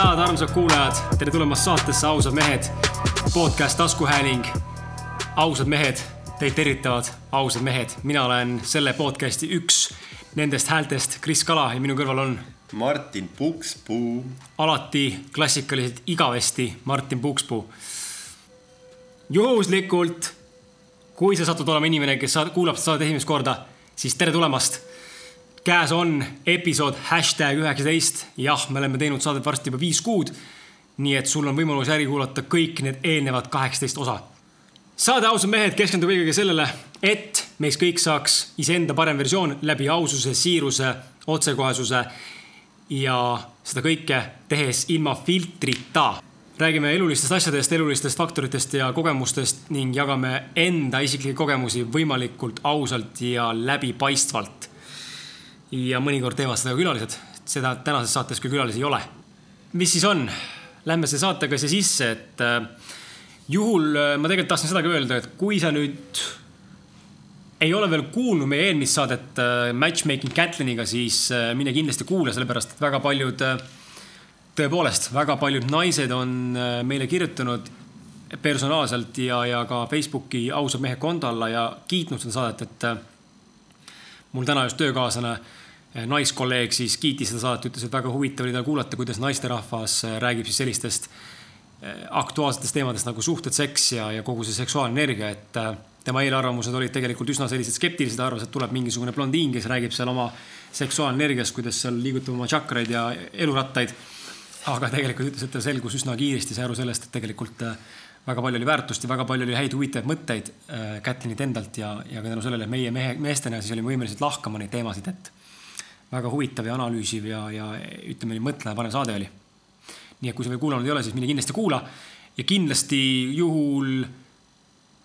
head armsad kuulajad, tere tulemast saatesse Ausad mehed, podcast taskuhääling. ausad mehed, teid tervitavad ausad mehed, mina olen selle podcast'i üks nendest häältest, Kris Kala ja minu kõrval on Martin Pukspuu. alati klassikaliselt igavesti Martin Pukspuu. juhuslikult, kui sa satud olema inimene, kes saad, kuulab seda saadet esimest korda, siis tere tulemast käes on episood hashtag üheksateist. jah, me oleme teinud saadet varsti juba viis kuud. nii et sul on võimalus järgi kuulata kõik need eelnevad kaheksateist osa. saade Ausad mehed keskendub eelkõige sellele, et meist kõik saaks iseenda parem versioon läbi aususe, siiruse, otsekohesuse ja seda kõike tehes ilma filtrita. räägime elulistest asjadest, elulistest faktoritest ja kogemustest ning jagame enda isiklikke kogemusi võimalikult ausalt ja läbipaistvalt ja mõnikord teevad seda külalised. seda tänases saates küll külalisi ei ole. mis siis on? Lähme selle saatega siia sisse, et äh, juhul äh, ma tegelikult tahtsin seda ka öelda, et kui sa nüüd ei ole veel kuulnud meie eelmist saadet äh, Matchmaking Catliniga, siis mine kindlasti kuula, sellepärast et väga paljud tõepoolest väga paljud naised on meile kirjutanud personaalselt ja, ja ka Facebooki ausad mehe konto alla ja kiitnud seda saadet, et mul täna just töökaaslane äh, naiskolleeg siis kiitis seda saadet, ütles, et väga huvitav oli tal kuulata, kuidas naisterahvas äh, räägib siis sellistest äh, aktuaalsetest teemadest nagu suhted, seks ja, ja kogu see seksuaalne energia, et tema eelarvamused olid tegelikult üsna sellised skeptilised, arvas, et tuleb mingisugune blondiin, kes räägib seal oma seksuaalenergiast, kuidas seal liigutab oma tšakraid ja elurattaid. aga tegelikult ütles, et ta selgus üsna kiiresti, sai aru sellest, et tegelikult väga palju oli väärtust ja väga palju oli häid huvitavaid mõtteid Kätlinilt endalt ja, ja ka tänu sellele meie mehe, meestena siis olime võimelised lahkama neid teemasid, et väga huvitav ja analüüsiv ja, ja ütleme, mõtleja panev saade oli. nii et kui sa veel kuulanud ei ole, siis mine kindlasti kuula ja kindlasti juhul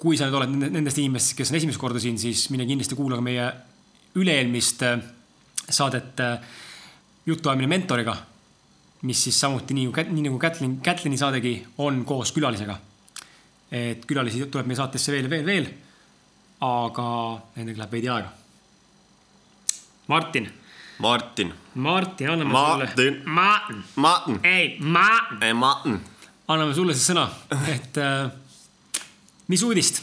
kui sa nüüd oled nendest inimestest, kes on esimest korda siin, siis mine kindlasti kuula ka meie üle-eelmist äh, saadet äh, Jutuajamine mentoriga, mis siis samuti nii, nii nagu Kätlin, Kätlini saadegi, on koos külalisega. et külalisi tuleb meie saatesse veel, veel, veel. aga nendega läheb veidi aega. Martin. Martin. Martin, anname Martin. sulle. Martin. Martin. ei, Martin. ei, Martin. anname sulle siis sõna, et äh, mis uudist?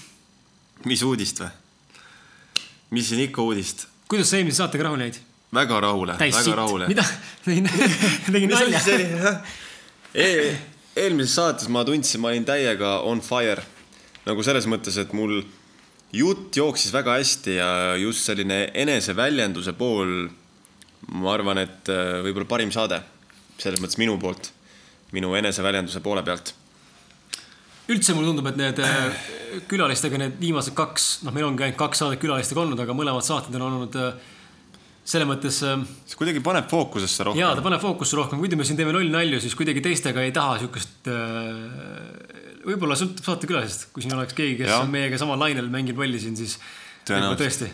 mis uudist või? mis siin ikka uudist? kuidas sa eelmise saatega rahule jäid? väga rahule, väga sitt, rahule. mida? tegin, tegin nalja. e eelmises saates ma tundsin, ma olin täiega on fire. nagu selles mõttes, et mul jutt jooksis väga hästi ja just selline eneseväljenduse pool, ma arvan, et äh, võib-olla parim saade. selles mõttes minu poolt, minu eneseväljenduse poole pealt üldse mulle tundub, et need äh, külalistega need viimased kaks, noh, meil ongi ainult kaks saadet külalistega olnud, aga mõlemad saated on olnud äh, selles mõttes. see kuidagi paneb fookusesse rohkem. ja ta paneb fookusse rohkem, muidu me siin teeme loll-nalju, siis kuidagi teistega ei taha siukest. võib-olla sõltub saatekülalisest, kui siin oleks keegi, kes ja. on meiega samal lainel, mängib rolli siin, siis. tõesti.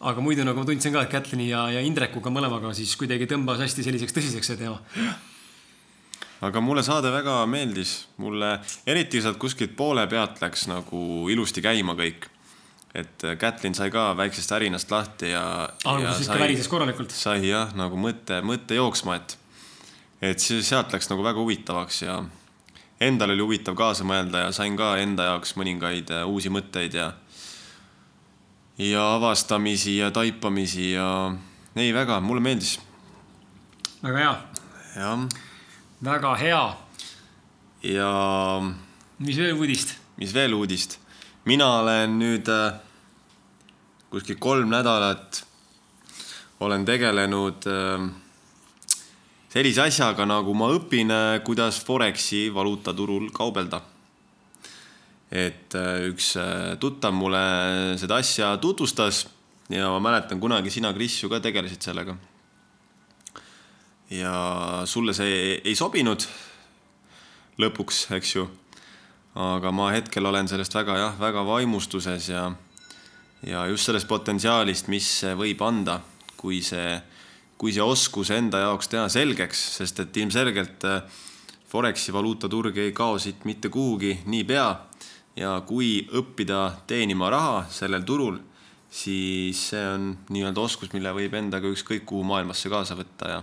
Aga muidu nagu ma tundsin ka, et Kätlini ja, ja Indrekuga mõlemaga siis kuidagi tõmbas hästi selliseks tõsiseks see teema aga mulle saade väga meeldis, mulle eriti sealt kuskilt poole pealt läks nagu ilusti käima kõik. et Kätlin sai ka väiksest ärinast lahti ja. alguses ikka värises korralikult. sai jah, nagu mõte, mõte jooksma, et, et siis sealt läks nagu väga huvitavaks ja endal oli huvitav kaasa mõelda ja sain ka enda jaoks mõningaid äh, uusi mõtteid ja, ja avastamisi ja taipamisi ja ei, väga, mulle meeldis. väga hea. jah väga hea. ja. mis veel uudist? mis veel uudist? mina olen nüüd äh, kuskil kolm nädalat olen tegelenud äh, sellise asjaga, nagu ma õpin äh,, kuidas Foreksi valuutaturul kaubelda. Et äh, üks äh, tuttav mulle seda asja tutvustas ja ma mäletan kunagi sina, Kris, ju ka tegelesid sellega ja sulle see ei, sobinud lõpuks, eks ju. aga ma hetkel olen sellest väga jah, väga vaimustuses ja, ja just sellest potentsiaalist, mis see võib anda, kui see, kui see oskus enda jaoks teha selgeks, sest et ilmselgelt äh, Foreksi valuutaturg ei kao siit mitte kuhugi niipea ja kui õppida teenima raha sellel turul, siis see on nii-öelda oskus, mille võib endaga ükskõik kuhu maailmasse kaasa võtta ja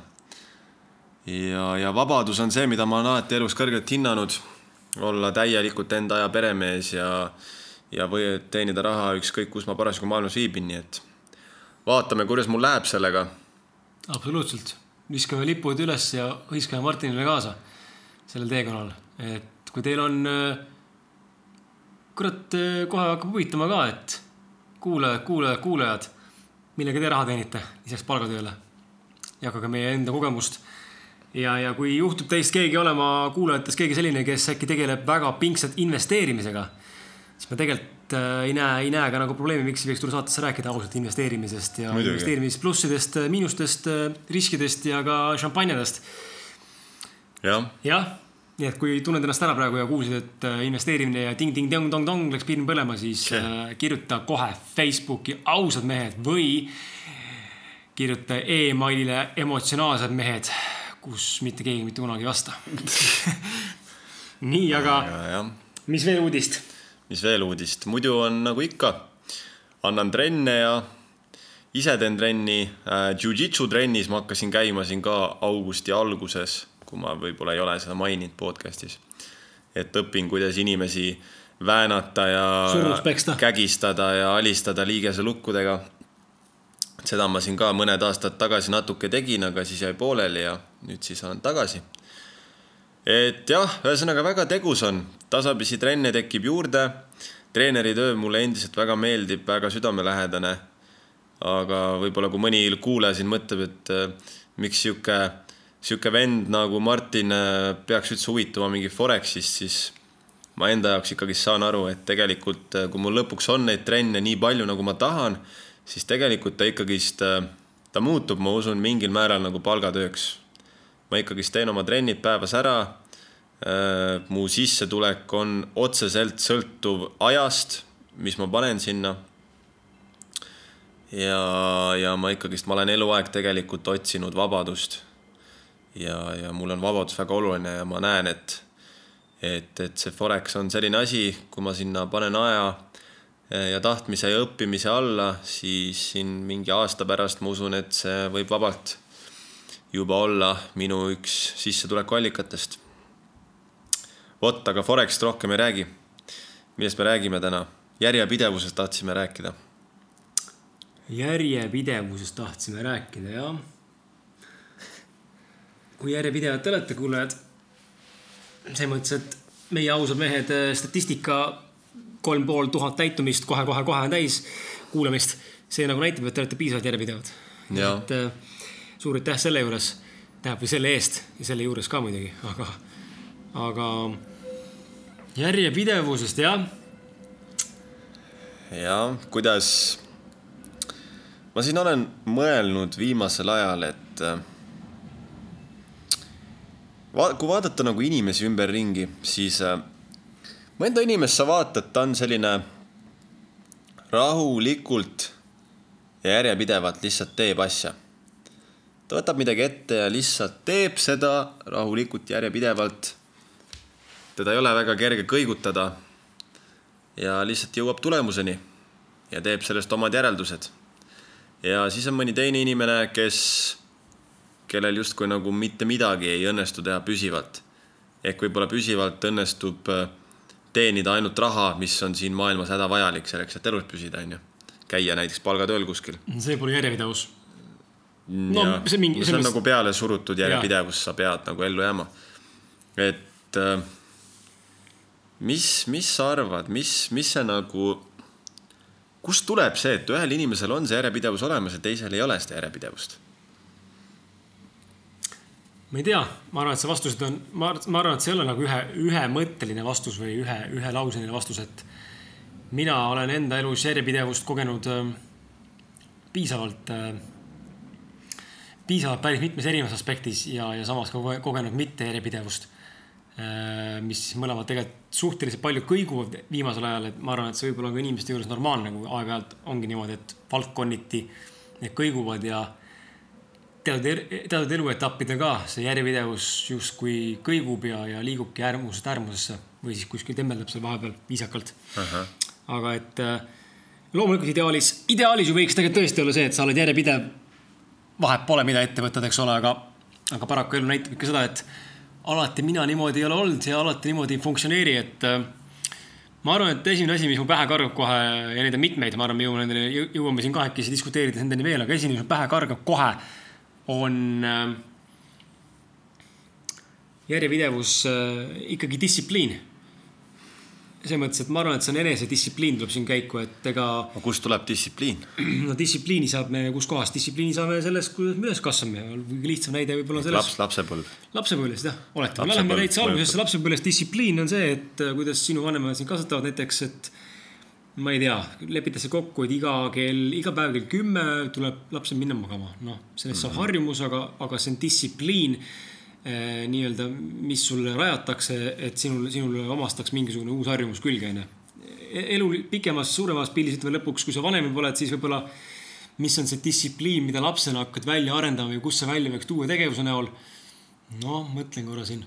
ja, ja vabadus on see, mida ma olen alati elus kõrgelt hinnanud. olla täielikult enda aja peremees ja, ja või teenida raha ükskõik, kus ma parasjagu maailmas viibin, nii et vaatame, kuidas mul läheb sellega. absoluutselt, viskame lipud üles ja hõiskame Martinile kaasa sellel teekonnal, et kui teil on, kurat, kohe hakkab huvitama ka, et kuulajad, kuulajad, kuulajad, millega te raha teenite lisaks palgatööle. jagage meie enda kogemust. ja, ja kui juhtub teist keegi olema kuulajatest keegi selline, kes äkki tegeleb väga pingsalt investeerimisega, siis ma tegelikult äh, ei näe, ei näe ka nagu probleemi, miks ei võiks tulla saatesse rääkida ausalt investeerimisest ja Muidugi. investeerimisplussidest, miinustest, riskidest ja ka šampanjadest. jah jah nii et kui tunned ennast ära praegu ja kuulsid, et äh, investeerimine ja ting-ting-tong-tong-tong läks piir põlema, siis äh, kirjuta kohe Facebooki ausad mehed või kirjuta emailile emotsionaalsed mehed, kus mitte keegi mitte kunagi ei vasta nii, aga ja, ja. mis veel uudist? mis veel uudist, muidu on nagu ikka, annan trenne ja ise teen trenni äh,. Jiu-Jitsu trennis ma hakkasin käima siin ka augusti alguses kui ma võib-olla ei ole seda maininud podcast'is. et õpin, kuidas inimesi väänata ja kägistada ja alistada liigeselukkudega. seda ma siin ka mõned aastad tagasi natuke tegin, aga siis jäi pooleli ja nüüd siis olen tagasi. et jah, ühesõnaga väga tegus on, tasapisi trenne tekib juurde. treeneri töö mulle endiselt väga meeldib, väga südamelähedane. aga võib-olla kui mõni kuulaja siin mõtleb, et äh, miks sihuke sihuke vend nagu Martin äh, peaks üldse huvituma mingi Forexist, siis ma enda jaoks ikkagi saan aru, et tegelikult äh, kui mul lõpuks on neid trenne nii palju, nagu ma tahan, siis tegelikult ta ikkagist, äh, ta muutub, ma usun, mingil määral nagu palgatööks. ma ikkagist teen oma trennid päevas ära. mu sissetulek on otseselt sõltuv ajast, mis ma panen sinna. ja, ja ma ikkagist, ma olen eluaeg tegelikult otsinud vabadust ja, ja mul on vabadus väga oluline ja ma näen, et, et, et see Forex on selline asi, kui ma sinna panen aja eh, ja tahtmise ja õppimise alla, siis siin mingi aasta pärast ma usun, et see võib vabalt juba olla minu üks sissetulekuallikatest. vot, aga Forexist rohkem ei räägi. millest me räägime täna? järjepidevusest tahtsime rääkida. järjepidevusest tahtsime rääkida, jah kui järjepidevad te olete, kuulajad. selles mõttes, et meie ausad mehed, äh, statistika kolm pool tuhat täitumist kohe-kohe-kohe on täis kuulamist. see nagu näitab, et te olete piisavalt järjepidevad. et äh, suur aitäh selle juures, tähendab või selle eest ja selle juures ka muidugi, aga, aga järjepidevusest jah. ja kuidas, ma siin olen mõelnud viimasel ajal, et äh, va-, kui vaadata nagu inimesi ümberringi, siis äh, mõnda inimest sa vaatad, ta on selline rahulikult ja järjepidevalt lihtsalt teeb asja. ta võtab midagi ette ja lihtsalt teeb seda rahulikult, järjepidevalt. teda ei ole väga kerge kõigutada. ja lihtsalt jõuab tulemuseni ja teeb sellest omad järeldused. ja siis on mõni teine inimene, kes kellel justkui nagu mitte midagi ei õnnestu teha püsivalt. ehk võib-olla püsivalt õnnestub äh, teenida ainult raha, mis on siin maailmas hädavajalik selleks, et elus püsida, onju. käia näiteks palgatööl kuskil. see pole järjepidevus. no ja, see mingi. see on mis... nagu peale surutud järjepidevus, sa pead nagu ellu jääma. et äh, mis, mis sa arvad, mis, mis see nagu, kust tuleb see, et ühel inimesel on see järjepidevus olemas ja teisel ei ole seda järjepidevust? Ma ei tea, ma arvan, et see vastused on, ma, ma arvan, et see ei ole nagu ühe, ühemõtteline vastus või ühe, ühelauseline vastus, et mina olen enda elus järjepidevust kogenud äh, piisavalt äh,, piisavalt päris mitmes erinevas aspektis ja, ja samas ka kogenud mitte järjepidevust äh,. mis mõlemad tegelikult suhteliselt palju kõiguvad viimasel ajal, et ma arvan, et see võib olla ka inimeste juures normaalne, kui aeg-ajalt ongi niimoodi, et valdkonniti need kõiguvad ja teatud, teatud eluetappidel ka see järjepidevus justkui kõigub ja, ja liigubki äärmusest äärmusesse või siis kuskil tembeldab seal vahepeal viisakalt uh. -huh. aga et äh, loomulikult ideaalis, ideaalis ju võiks tegelikult tõesti olla see, et sa oled järjepidev. vahet pole, mida ette võtad, eks ole, aga aga paraku elu näitab ikka seda, et alati mina niimoodi ei ole olnud ja alati niimoodi ei funktsioneeri, et äh, ma arvan, et esimene asi, mis mu pähe kargab kohe ja neid on mitmeid, ma arvan, me jõuame nendele, jõuame siin kahekesi diskuteerides nendeni veel, aga esimene, mis mu pähe kargab kohe, on äh, järjepidevus äh, ikkagi distsipliin selles mõttes, et ma arvan, et see on enesedistsipliin tuleb siin käiku, et ega. aga kust tuleb distsipliin? no distsipliini saab me kuskohast, distsipliini saame sellest, kuidas me üles kasvame. kõige lihtsam näide võib-olla selles. laps, lapsepõlv. lapsepõlvest jah, oletame, me läheme täitsa algusesse lapsepõlvest. distsipliin on see, et äh, kuidas sinu vanemad sind kasvatavad näiteks, et ma ei tea, lepitakse kokku, et iga kell, iga päev kell kümme tuleb lapsel minna magama. noh, sellest saab mm -hmm. harjumus, aga, aga see on distsipliin Eh, nii-öelda, mis sulle rajatakse, et sinul, sinule omastaks mingisugune uus harjumus külge, onju. E-, elu pikemas, suuremas pildis, ütleme lõpuks, kui sa vanem juba oled, siis võib-olla mis on see distsipliin, mida lapsena hakkad välja arendama või kust see välja võiks tuua tegevuse näol. noh, mõtlen korra siin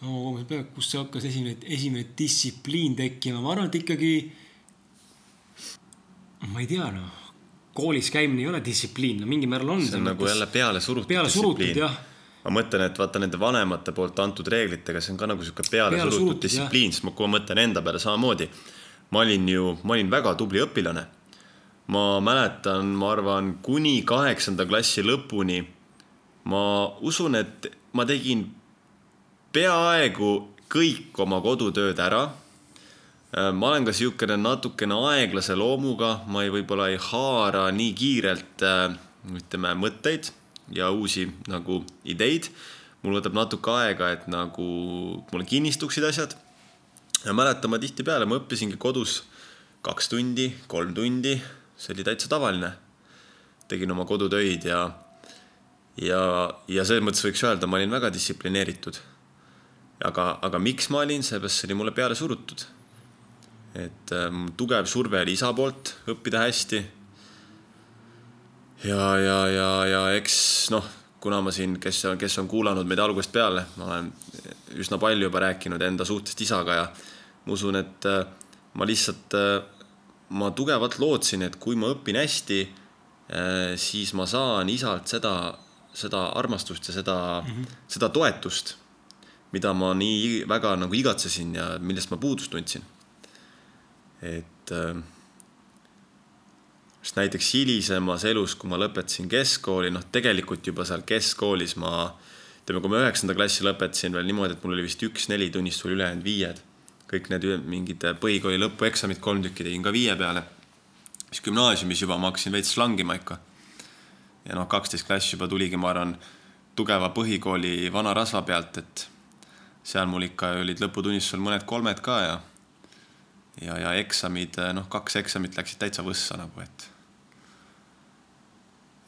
no,. kust see hakkas esimene, esimene distsipliin tekkima, ma arvan, et ikkagi. Ma ei tea, noh, koolis käimine ei ole distsipliin, no mingil määral on. see on nagu jälle peale surutud. peale surutud jah ma mõtlen, et vaata nende vanemate poolt antud reeglitega, see on ka nagu sihuke peale, peale surutud distsipliin, sest ma, kui ma mõtlen enda peale samamoodi. ma olin ju, ma olin väga tubli õpilane. ma mäletan, ma arvan, kuni kaheksanda klassi lõpuni. ma usun, et ma tegin peaaegu kõik oma kodutööd ära. Ma olen ka siukene natukene aeglase loomuga, ma ei, võib-olla ei haara nii kiirelt ütleme mõtteid ja uusi nagu ideid. mul võtab natuke aega, et nagu mulle kinnistuksid asjad. ja mäletan ma tihtipeale, ma õppisingi kodus kaks tundi, kolm tundi, see oli täitsa tavaline. tegin oma kodutöid ja, ja, ja selles mõttes võiks öelda, ma olin väga distsiplineeritud. aga, aga miks ma olin, seepärast see oli mulle peale surutud. Et ähm, tugev surve oli isa poolt õppida hästi ja, ja, ja, ja eks noh, kuna ma siin, kes kes on kuulanud meid algusest peale, ma olen üsna palju juba rääkinud enda suhtest isaga ja ma usun, et äh, ma lihtsalt, äh, ma tugevalt lootsin, et kui ma õpin hästi, äh, siis ma saan isalt seda, seda armastust ja seda mm, -hmm. seda toetust, mida ma nii väga nagu igatsesin ja millest ma puudust tundsin. Et sest näiteks hilisemas elus, kui ma lõpetasin keskkooli, noh, tegelikult juba seal keskkoolis ma, ütleme, kui ma üheksanda klassi lõpetasin veel niimoodi, et mul oli vist üks nelitunnistus, oli ülejäänud viied. kõik need mingid põhikooli lõpueksamid, kolm tükki tegin ka viie peale. siis gümnaasiumis juba ma hakkasin veits slangima ikka. ja noh, kaksteist klass juba tuligi, ma arvan, tugeva põhikooli vana rasva pealt, et seal mul ikka olid lõputunnistusel mõned kolmed ka ja ja, ja eksamid, noh, kaks eksamit läksid täitsa võssa nagu, et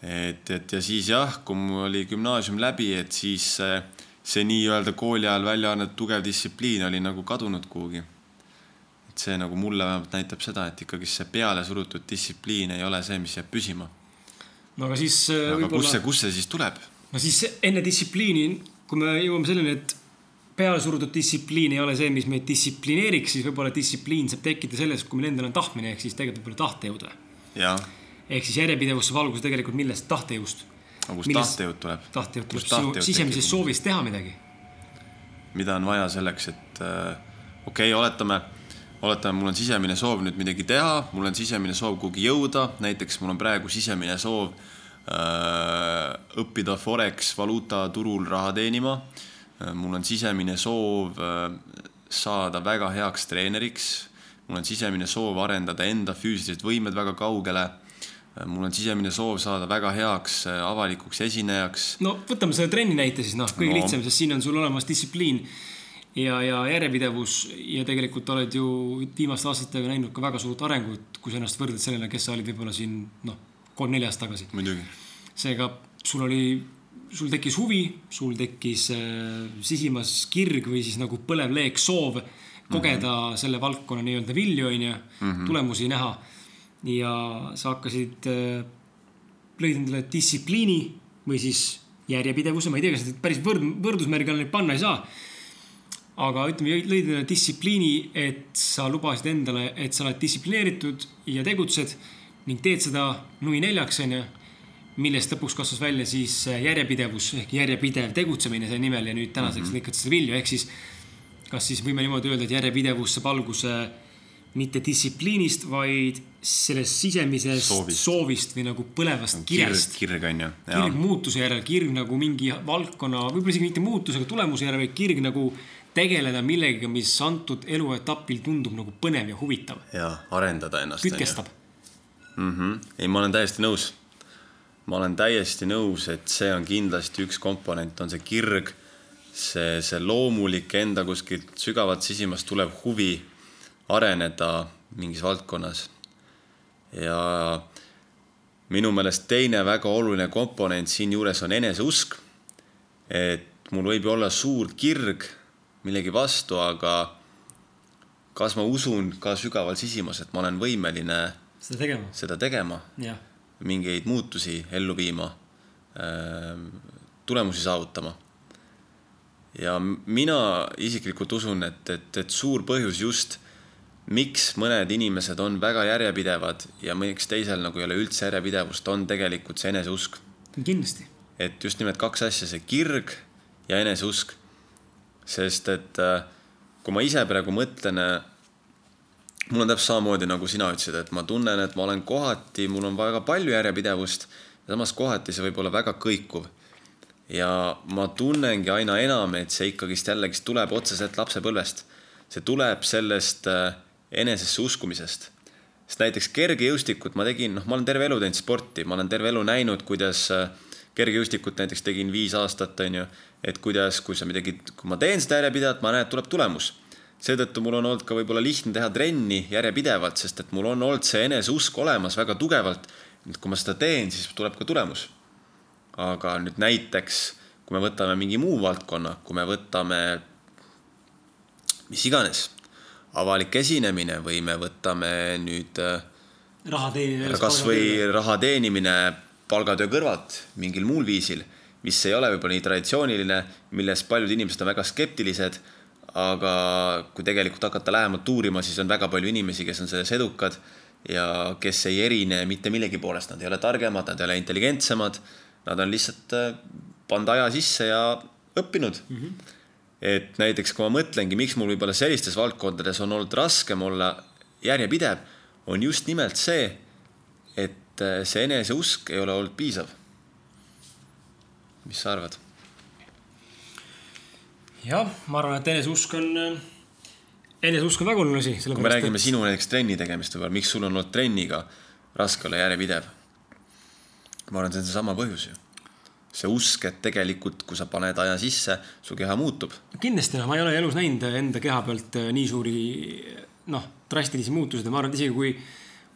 et, et ja siis jah, kui mul oli gümnaasium läbi, et siis see, see nii-öelda kooli ajal välja annetud tugev distsipliin oli nagu kadunud kuhugi. et see nagu mulle vähemalt näitab seda, et ikkagi see peale surutud distsipliin ei ole see, mis jääb püsima. no aga siis. Äh, aga kust see, kust see siis tuleb? no siis enne distsipliini, kui me jõuame selleni, et peale surutud distsipliin ei ole see, mis meid distsiplineeriks, siis võib-olla distsipliin saab tekkida sellest, kui meil endal on tahtmine ehk siis tegelikult võib-olla tahtejõud. jah ehk siis järjepidevus saab alguse tegelikult millest, tahtejõust. aga kust tahtejõud tuleb? tahtejõud tuleb sinu sisemisest soovist teha midagi. mida on vaja selleks, et äh, okei okay,, oletame, oletame, mul on sisemine soov nüüd midagi teha, mul on sisemine soov kuhugi jõuda, näiteks mul on praegu sisemine soov äh, õppida Forex valuutaturul raha teenima. Mul on sisemine soov äh, saada väga heaks treeneriks mul on sisemine soov arendada enda füüsilised võimed väga kaugele mul on sisemine soov saada väga heaks äh, avalikuks esinejaks. no võtame selle trenni näite siis noh, kõige no. lihtsam, sest siin on sul olemas distsipliin ja, ja järjepidevus ja tegelikult oled ju viimaste aastatega näinud ka väga suurt arengut, kui sa ennast võrdled sellele, kes sa olid võib-olla siin noh, kolm-neli aastat tagasi. seega sul oli, sul tekkis huvi, sul tekkis äh, sisimas kirg või siis nagu põlev leek, soov kogeda mm -hmm. selle valdkonna nii-öelda vilju, onju, mhm. tulemusi näha ja sa hakkasid, äh, lõid endale distsipliini või siis järjepidevuse, ma ei tea, kas seda päris võrd-, võrdusmärgi alla neid panna ei saa. aga ütleme, lõid endale distsipliini, et sa lubasid endale, et sa oled distsiplineeritud ja tegutsed ning teed seda nui neljaks, onju. Millest lõpuks kasvas välja siis järjepidevus ehk järjepidev tegutsemine selle nimel ja nüüd tänaseks mm -hmm. lõikate seda vilju, ehk siis kas siis võime niimoodi öelda, et järjepidevus saab alguse mitte distsipliinist, vaid sellest sisemisest soovist, soovist või nagu põlevast kirest. kirg on ju. kirg muutuse järel, kirg nagu mingi valdkonna, võib-olla isegi mitte muutusega, tulemuse järel, vaid kirg nagu tegeleda millegagi, mis antud eluetapil tundub nagu põnev ja huvitav. ja arendada ennast. kütkestab. Mm -hmm. ei, ma olen täiesti nõus. Ma olen täiesti nõus, et see on kindlasti üks komponent, on see kirg, see, see loomulik enda kuskilt sügavalt sisimast tulev huvi areneda mingis valdkonnas. ja minu meelest teine väga oluline komponent siinjuures on eneseusk. et mul võib olla suur kirg millegi vastu, aga kas ma usun ka sügaval sisimas, et ma olen võimeline seda tegema, seda tegema, mingeid muutusi ellu viima, ähm, tulemusi saavutama. ja mina isiklikult usun, et, et, et suur põhjus just, miks mõned inimesed on väga järjepidevad ja miks teisel nagu ei ole üldse järjepidevust, on tegelikult see eneseusk. kindlasti. et just nimelt kaks asja, see kirg ja eneseusk sest et äh, kui ma ise praegu mõtlen, äh, mul on täpselt samamoodi, nagu sina ütlesid, et ma tunnen, et ma olen kohati, mul on väga palju järjepidevust samas kohati see võib olla väga kõikuv. ja ma tunnengi aina enam, et see ikkagist jällegist tuleb otseselt lapsepõlvest. see tuleb sellest äh, enesesse uskumisest. sest näiteks kergejõustikut ma tegin, noh, ma olen terve elu teinud sporti, ma olen terve elu näinud, kuidas kergejõustikut näiteks tegin viis aastat, onju et kuidas, kui sa midagi, kui ma teen seda järjepidevalt, ma näen, et tuleb tulemus. Seetõttu mul on olnud ka võib-olla lihtne teha trenni järjepidevalt, sest et mul on olnud see eneseusk olemas väga tugevalt. et kui ma seda teen, siis tuleb ka tulemus. aga nüüd näiteks, kui me võtame mingi muu valdkonna, kui me võtame mis iganes, avalik esinemine või me võtame nüüd äh, raha teenimine. kasvõi raha teenimine palgatöö kõrvalt mingil muul viisil mis ei ole võib-olla nii traditsiooniline, milles paljud inimesed on väga skeptilised. Aga kui tegelikult hakata lähemalt uurima, siis on väga palju inimesi, kes on selles edukad ja kes ei erine mitte millegi poolest, nad ei ole targemad, nad ei ole intelligentsemad. Nad on lihtsalt äh, pannud aja sisse ja õppinud mm. -hmm. et näiteks, kui ma mõtlengi, miks mul võib-olla sellistes valdkondades on olnud raskem olla järjepidev, on just nimelt see, et äh, see eneseusk ei ole olnud piisav mis sa arvad? Jah, ma arvan, et eneseusk on, eneseusk on väga oluline asi. kui me räägime et... sinu näiteks trenni tegemist võib-olla, miks sul on olnud trenniga raske olla järjepidev? ma arvan, see on seesama põhjus ju see usk, et tegelikult, kui sa paned aja sisse, su keha muutub. kindlasti, noh, ma ei ole elus näinud enda keha pealt eh, nii suuri, noh, drastilisi muutusi ja ma arvan, et isegi kui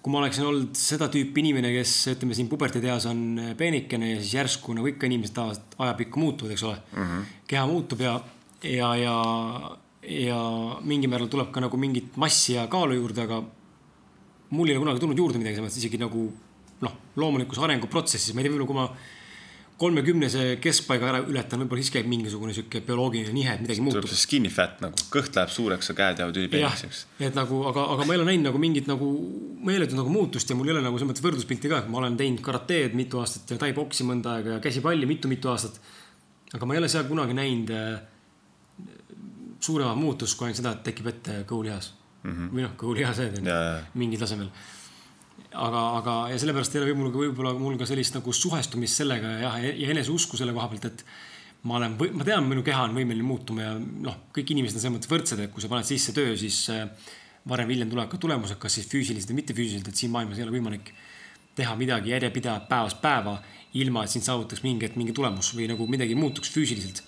kui ma oleksin olnud seda tüüpi inimene, kes ütleme siin puberteedieas on peenikene ja siis järsku nagu ikka inimesed tavaliselt ajapikku muutuvad, eks ole mm. -hmm. keha muutub ja, ja, ja, ja mingil määral tuleb ka nagu mingit massi ja kaalu juurde, aga mul ei ole kunagi tulnud juurde midagi, selles mõttes isegi nagu noh, loomulikus arenguprotsessis, ma ei tea, võib-olla kui ma kolmekümnese keskpaiga ära ületan, võib-olla siis käib mingisugune sihuke bioloogiline nihe, et midagi muutub. tuleb see skinny fat nagu, kõht läheb suureks ja käed jäävad ülipeenikeseks. et nagu, aga, aga ma ei ole näinud nagu mingit nagu meeletut nagu muutust ja mul ei ole nagu selles mõttes võrdluspilti ka, et ma olen teinud karateed mitu aastat ja tai-boksi mõnda aega ja käsipalli mitu-mitu aastat. aga ma ei ole seal kunagi näinud äh, suuremat muutust kui ainult seda, et tekib ette kõhulihas mm -hmm. või noh, kõhulihased mingil tasemel aga, aga ja sellepärast ei ole mul võib-olla mul ka sellist nagu suhestumist sellega ja, ja eneseusku selle koha pealt, et ma olen, ma tean, minu keha on võimeline muutuma ja noh, kõik inimesed on selles mõttes võrdsed, et kui sa paned sisse töö, siis äh, varem või hiljem tulevad ka tulemused, kas siis füüsiliselt või mitte füüsiliselt, et siin maailmas ei ole võimalik teha midagi järjepidevalt päevast päeva, ilma et sind saavutaks mingi mingi tulemus või nagu midagi muutuks füüsiliselt.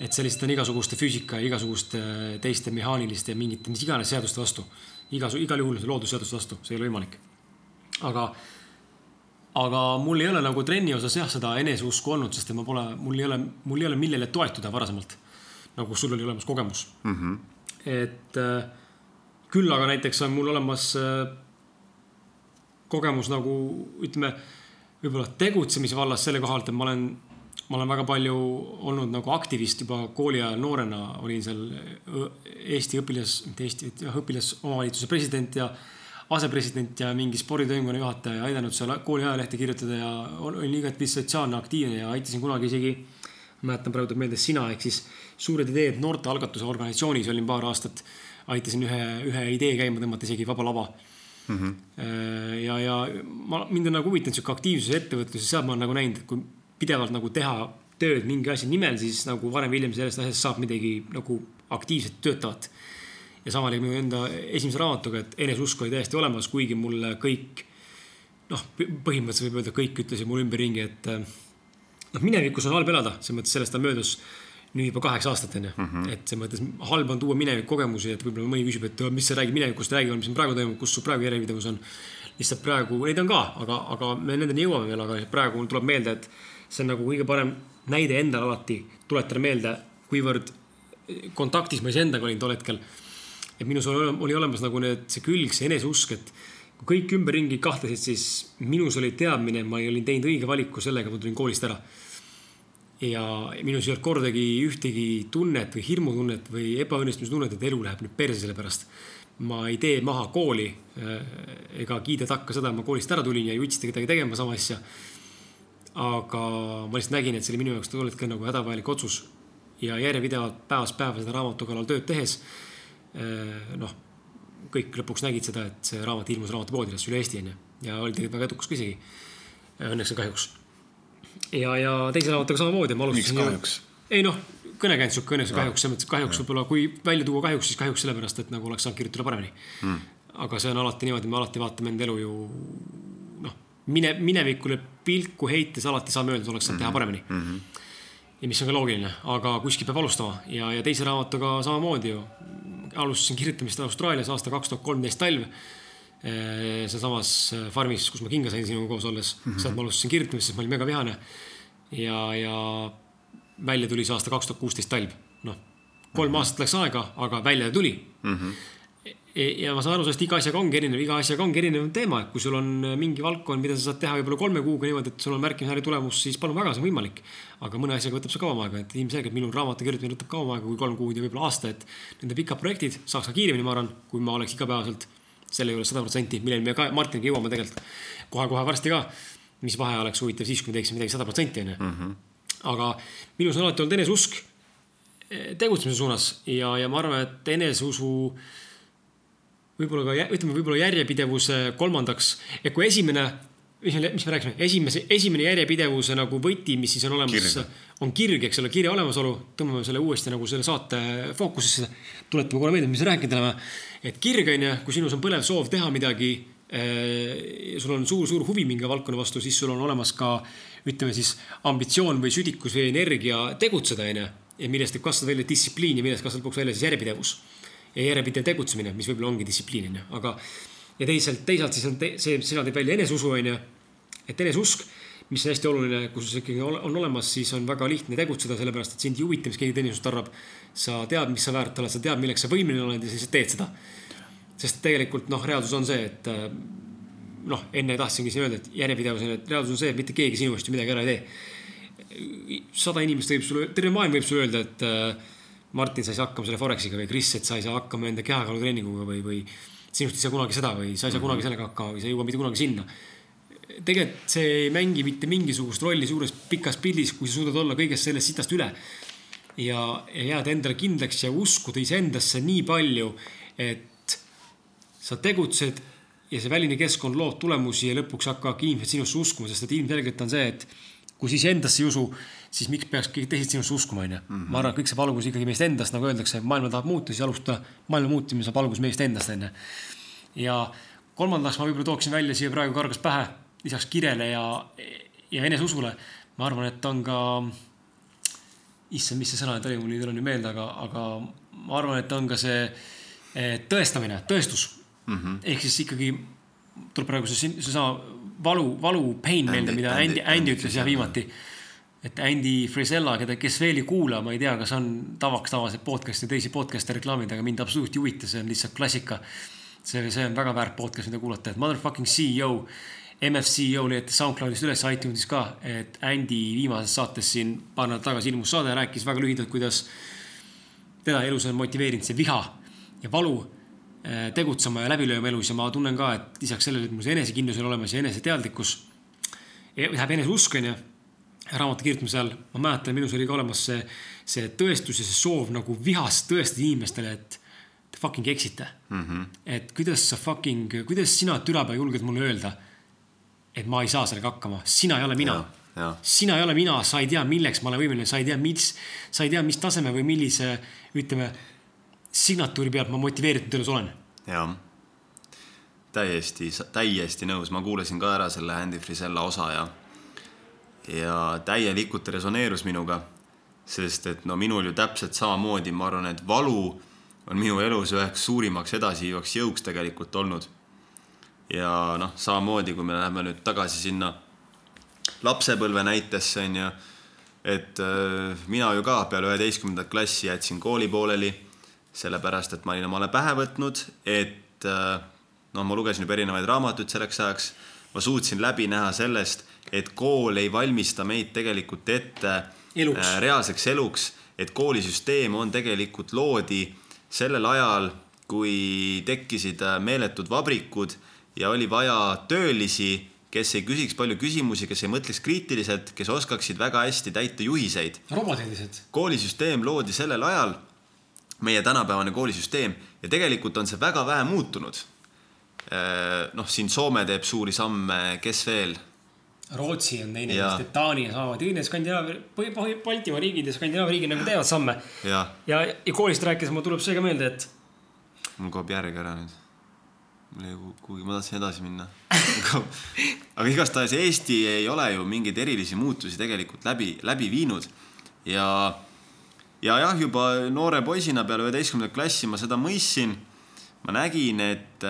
Et see lihtsalt on igasuguste füüsika ja igasuguste teiste mehaaniliste ja mingite mis iganes seaduste vastu. igas, igal juhul loodusseaduste vastu, see ei ole võimalik aga, aga mul ei ole nagu trenni osas jah, seda eneseusku olnud, sest et ma pole, mul ei ole, mul ei ole, millele toetuda varasemalt. nagu sul oli olemas kogemus mm. -hmm. et äh, küll aga näiteks on mul olemas äh, kogemus nagu ütleme, võib-olla tegutsemise vallas selle koha alt, et ma olen ma olen väga palju olnud nagu aktivist juba kooli ajal noorena, olin seal Eesti õpilas, mitte Eesti, õpilasomavalitsuse president ja asepresident ja mingi sporditoimkonna juhataja ja aidanud seal kooli ajalehte kirjutada ja olin igati sotsiaalne, aktiivne ja aitasin kunagi isegi, mäletan praegu tuleb meelde sina, ehk siis Suured ideed noortealgatuse organisatsioonis olin paar aastat. aitasin ühe, ühe idee käima tõmmata isegi Vaba Lava mm. -hmm. ja, ja ma, mind on nagu huvitanud sihuke aktiivsus ettevõtlus ja seal ma olen nagu näinud, et kui pidevalt nagu teha tööd mingi asja nimel, siis nagu varem või hiljem sellest asjast saab midagi nagu aktiivselt töötavat ja sama oli minu enda esimese raamatuga, et eneseusk oli täiesti olemas, kuigi mulle kõik noh, põhimõtteliselt võib öelda, kõik ütlesid mulle ümberringi, et noh, minevikus on halb elada, selles mõttes sellest on möödus nüüd juba kaheksa aastat onju mm. -hmm. et selles mõttes halb on tuua minevikkogemusi, et võib-olla mõni küsib, et mis sa räägid minevikust, räägi, mis praegu toimub, kus su praegu järjepidevus on. lihtsalt praegu, neid on ka, aga, aga me nendeni jõuame veel, aga praegu mul tuleb meelde, et see on nagu kõige parem näide endale alati tuletada meelde, kuivõrd kontaktis ma iseendaga olin tol hetkel et minus oli olemas nagu need, see külg, see eneseusk, et kui kõik ümberringi kahtlesid, siis minus oli teadmine, ma olin teinud õige valiku sellega, ma tulin koolist ära. ja minus ei olnud kordagi ühtegi tunnet või hirmutunnet või ebaõnnestumistunnet, et elu läheb nüüd perse selle pärast. ma ei tee maha kooli äh, ega kiida takka seda, et ma koolist ära tulin ja ei utsita kedagi tegema sama asja. Aga ma lihtsalt nägin, et see oli minu jaoks tol hetkel nagu hädavajalik otsus ja järjepidevalt päevast päeva seda raamatu kallal tööd tehes Äh, noh, kõik lõpuks nägid seda, et see raamat ilmus raamatupoodides üle Eesti onju ja oli tegelikult väga edukas ka isegi. Õnneks ja kahjuks. ja, ja teise raamatuga samamoodi. miks kahjuks? ei noh, kõnekäend sihuke õnneks ja kahjuks, selles mõttes kahjuks võib-olla, kui välja tuua kahjuks, siis kahjuks sellepärast, et nagu oleks saanud kirjutada paremini mm.. aga see on alati niimoodi, me alati vaatame enda elu ju mine, minevikule pilku heites alati saame öelda, et oleks saanud teha hmm. paremini mm. -hmm ja mis on ka loogiline, aga kuskilt peab alustama ja, ja teise raamatuga samamoodi ju alustasin kirjutamist Austraalias aasta kaks tuhat kolmteist talv. Sealsamas eh, farmis, kus ma kinga sain sinuga koos olles mm, -hmm. sealt ma alustasin kirjutamist, sest ma olin mega vihane. ja, ja välja tuli see aasta kaks tuhat kuusteist talv, noh, kolm mm -hmm. aastat läks aega, aga välja tuli mm. -hmm ja ma saan aru sellest, iga asjaga ongi erinev, iga asjaga ongi erinev teema, et kui sul on äh, mingi valdkond, mida sa saad teha võib-olla kolme kuuga niimoodi, et sul on märkimisväärne tulemus, siis palun väga, see on võimalik. aga mõne asjaga võtab see kauem aega, et ilmselgelt minul raamatu kirjutamine võtab kauem aega kui kolm kuud ja võib-olla aasta, et nende pikad projektid saaks ka kiiremini, ma arvan, kui ma oleks igapäevaselt selle juures sada protsenti, milleni me ka Martiniga jõuame tegelikult kohe-kohe varsti ka. mis vahe oleks huvitav siis, kui me teeksime midagi sada protsenti, onju. Mhm. aga minus on alati olnud eneseusk eh, tegutsemise suunas ja, ja ma arvan, et eneseusu võib-olla ka, ütleme võib-olla järjepidevuse kolmandaks, et kui esimene, mis me, mis me rääkisime, esimese, esimene järjepidevuse nagu võti, mis siis on olemas, on kirg, eks ole, kirja olemasolu. tõmbame selle uuesti nagu selle saate fookusesse. tuletame korra meelde, mis rääkinud oleme. et kirg on ju, kui sinus on põlev soov teha midagi eh,, sul on suur-suur huvi mingi valdkonna vastu, siis sul on olemas ka ütleme siis ambitsioon või südikus või energia tegutseda, on ju. ja millest võib kasvada välja distsipliin ja millest kasvab lõpuks välja siis järjepidevus ja järjepidev tegutsemine, mis võib-olla ongi distsipliin, onju, aga. ja teisalt, teisalt siis on te, see, sina teed välja eneseusu, onju. et eneseusk, mis on hästi oluline, kui sul see ikkagi on olemas, siis on väga lihtne tegutseda, sellepärast et sind ei huvita, mis keegi teine sinust arvab. sa tead, mis sa väärt oled, sa tead, milleks sa võimeline oled ja sa lihtsalt teed seda. sest tegelikult noh, reaalsus on see, et äh, noh, enne tahtsingi siin öelda, et järjepidevus on, et reaalsus on see, et mitte keegi sinu eest ju midagi ära ei tee. sada inimest võib sulle, terve maailm võib sulle öelda, et äh, Martin, sa ei saa hakkama selle Forexiga või Kris, et sa ei saa hakkama enda kehakaalutreeninguga või, või sinust ei saa kunagi seda või sa ei saa kunagi mhm. sellega hakkama või sa ei jõua mitte kunagi sinna. tegelikult see ei mängi mitte mingisugust rolli suures pikas pildis, kui sa suudad olla kõigest sellest sitast üle. ja, ja jääda endale kindlaks ja uskuda iseendasse nii palju, et sa tegutsed ja see väline keskkond loob tulemusi ja lõpuks hakkavadki inimesed sinusse uskuma, sest et ilmselgelt on see, et kui siis endasse ei usu, siis miks peaks keegi teised sinusse uskuma, onju. Mhm. ma arvan, et kõik saab alguse ikkagi meist endast, nagu öeldakse, maailma tahab muuta, siis alustada maailma muutumine saab alguse meist endast, onju. ja kolmandaks ma võib-olla tooksin välja siia praegu kargas pähe, lisaks kirele ja, ja eneseusule. ma arvan, et on ka, issand, mis see sõna nüüd oli, mul ei tule nüüd meelde, aga, aga ma arvan, et on ka see eh, tõestamine, tõestus mm. -hmm. ehk siis ikkagi tuleb praegu see, seesama valu, valu pain meelde, mida Andy, Andy ütles jah viimati et Andy Frisella, keda, kes veel ei kuula, ma ei tea, kas on tavaks tavaliselt podcast'e, teisi podcast'e reklaamid, aga mind absoluutselt ei huvita, see on lihtsalt klassika. see, see on väga väärt podcast, mida kuulata, et motherfucking CEO, MFCEO leiate SoundCloudist üles, iTunesis ka, et Andy viimases saates siin paar nädalat tagasi ilmus saade rääkis väga lühidalt, kuidas teda elus on motiveerinud see viha ja valu äh, tegutsema ja läbi lööma elus ja ma tunnen ka, et lisaks sellele, et mul see enesekindlus on olemas ja eneseteadlikkus, läheb eneseusk, onju raamatu kirjutamise ajal, ma mäletan, minus oli ka olemas see, see tõestus ja see soov nagu vihast tõestada inimestele, et te fucking eksite mm. -hmm. et kuidas sa fucking, kuidas sina türapea julged mulle öelda, et ma ei saa sellega hakkama, sina ei ole mina. sina ei ole mina, sa ei tea, milleks ma olen võimeline, sa ei tea, mis, sa ei tea, mis taseme või millise, ütleme, signatuuri pealt ma motiveeritud elus olen. jah, täiesti, täiesti nõus, ma kuulasin ka ära selle Andy Frisella osa ja ja täielikult resoneerus minuga. sest et no minul ju täpselt samamoodi, ma arvan, et valu on minu elus üheks suurimaks edasiviivaks jõuks tegelikult olnud. ja noh, samamoodi, kui me läheme nüüd tagasi sinna lapsepõlve näitesse onju, et äh, mina ju ka peale üheteistkümnendat klassi jätsin kooli pooleli, sellepärast et ma olin omale pähe võtnud, et äh, noh, ma lugesin juba erinevaid raamatuid selleks ajaks, ma suutsin läbi näha sellest et kool ei valmista meid tegelikult ette eluks. Äh, reaalseks eluks, et koolisüsteem on tegelikult loodi sellel ajal, kui tekkisid äh, meeletud vabrikud ja oli vaja töölisi, kes ei küsiks palju küsimusi, kes ei mõtleks kriitiliselt, kes oskaksid väga hästi täita juhiseid. robotid lihtsalt. koolisüsteem loodi sellel ajal, meie tänapäevane koolisüsteem ja tegelikult on see väga vähe muutunud. Äh, noh, siin Soome teeb suuri samme, kes veel Rootsi on teine, Taani saavad, kõik need Skandinaavia, Baltimaa riigid ja Skandinaavia riigid nagu teevad samme. ja, ja, ja koolist rääkides mul tuleb see ka meelde, et. mul kaob järg ära nüüd. mul jäi kuhugi, ma tahtsin edasi minna aga igastahes Eesti ei ole ju mingeid erilisi muutusi tegelikult läbi, läbi viinud ja, ja jah, juba noore poisina peale üheteistkümnendat klassi ma seda mõistsin. ma nägin, et,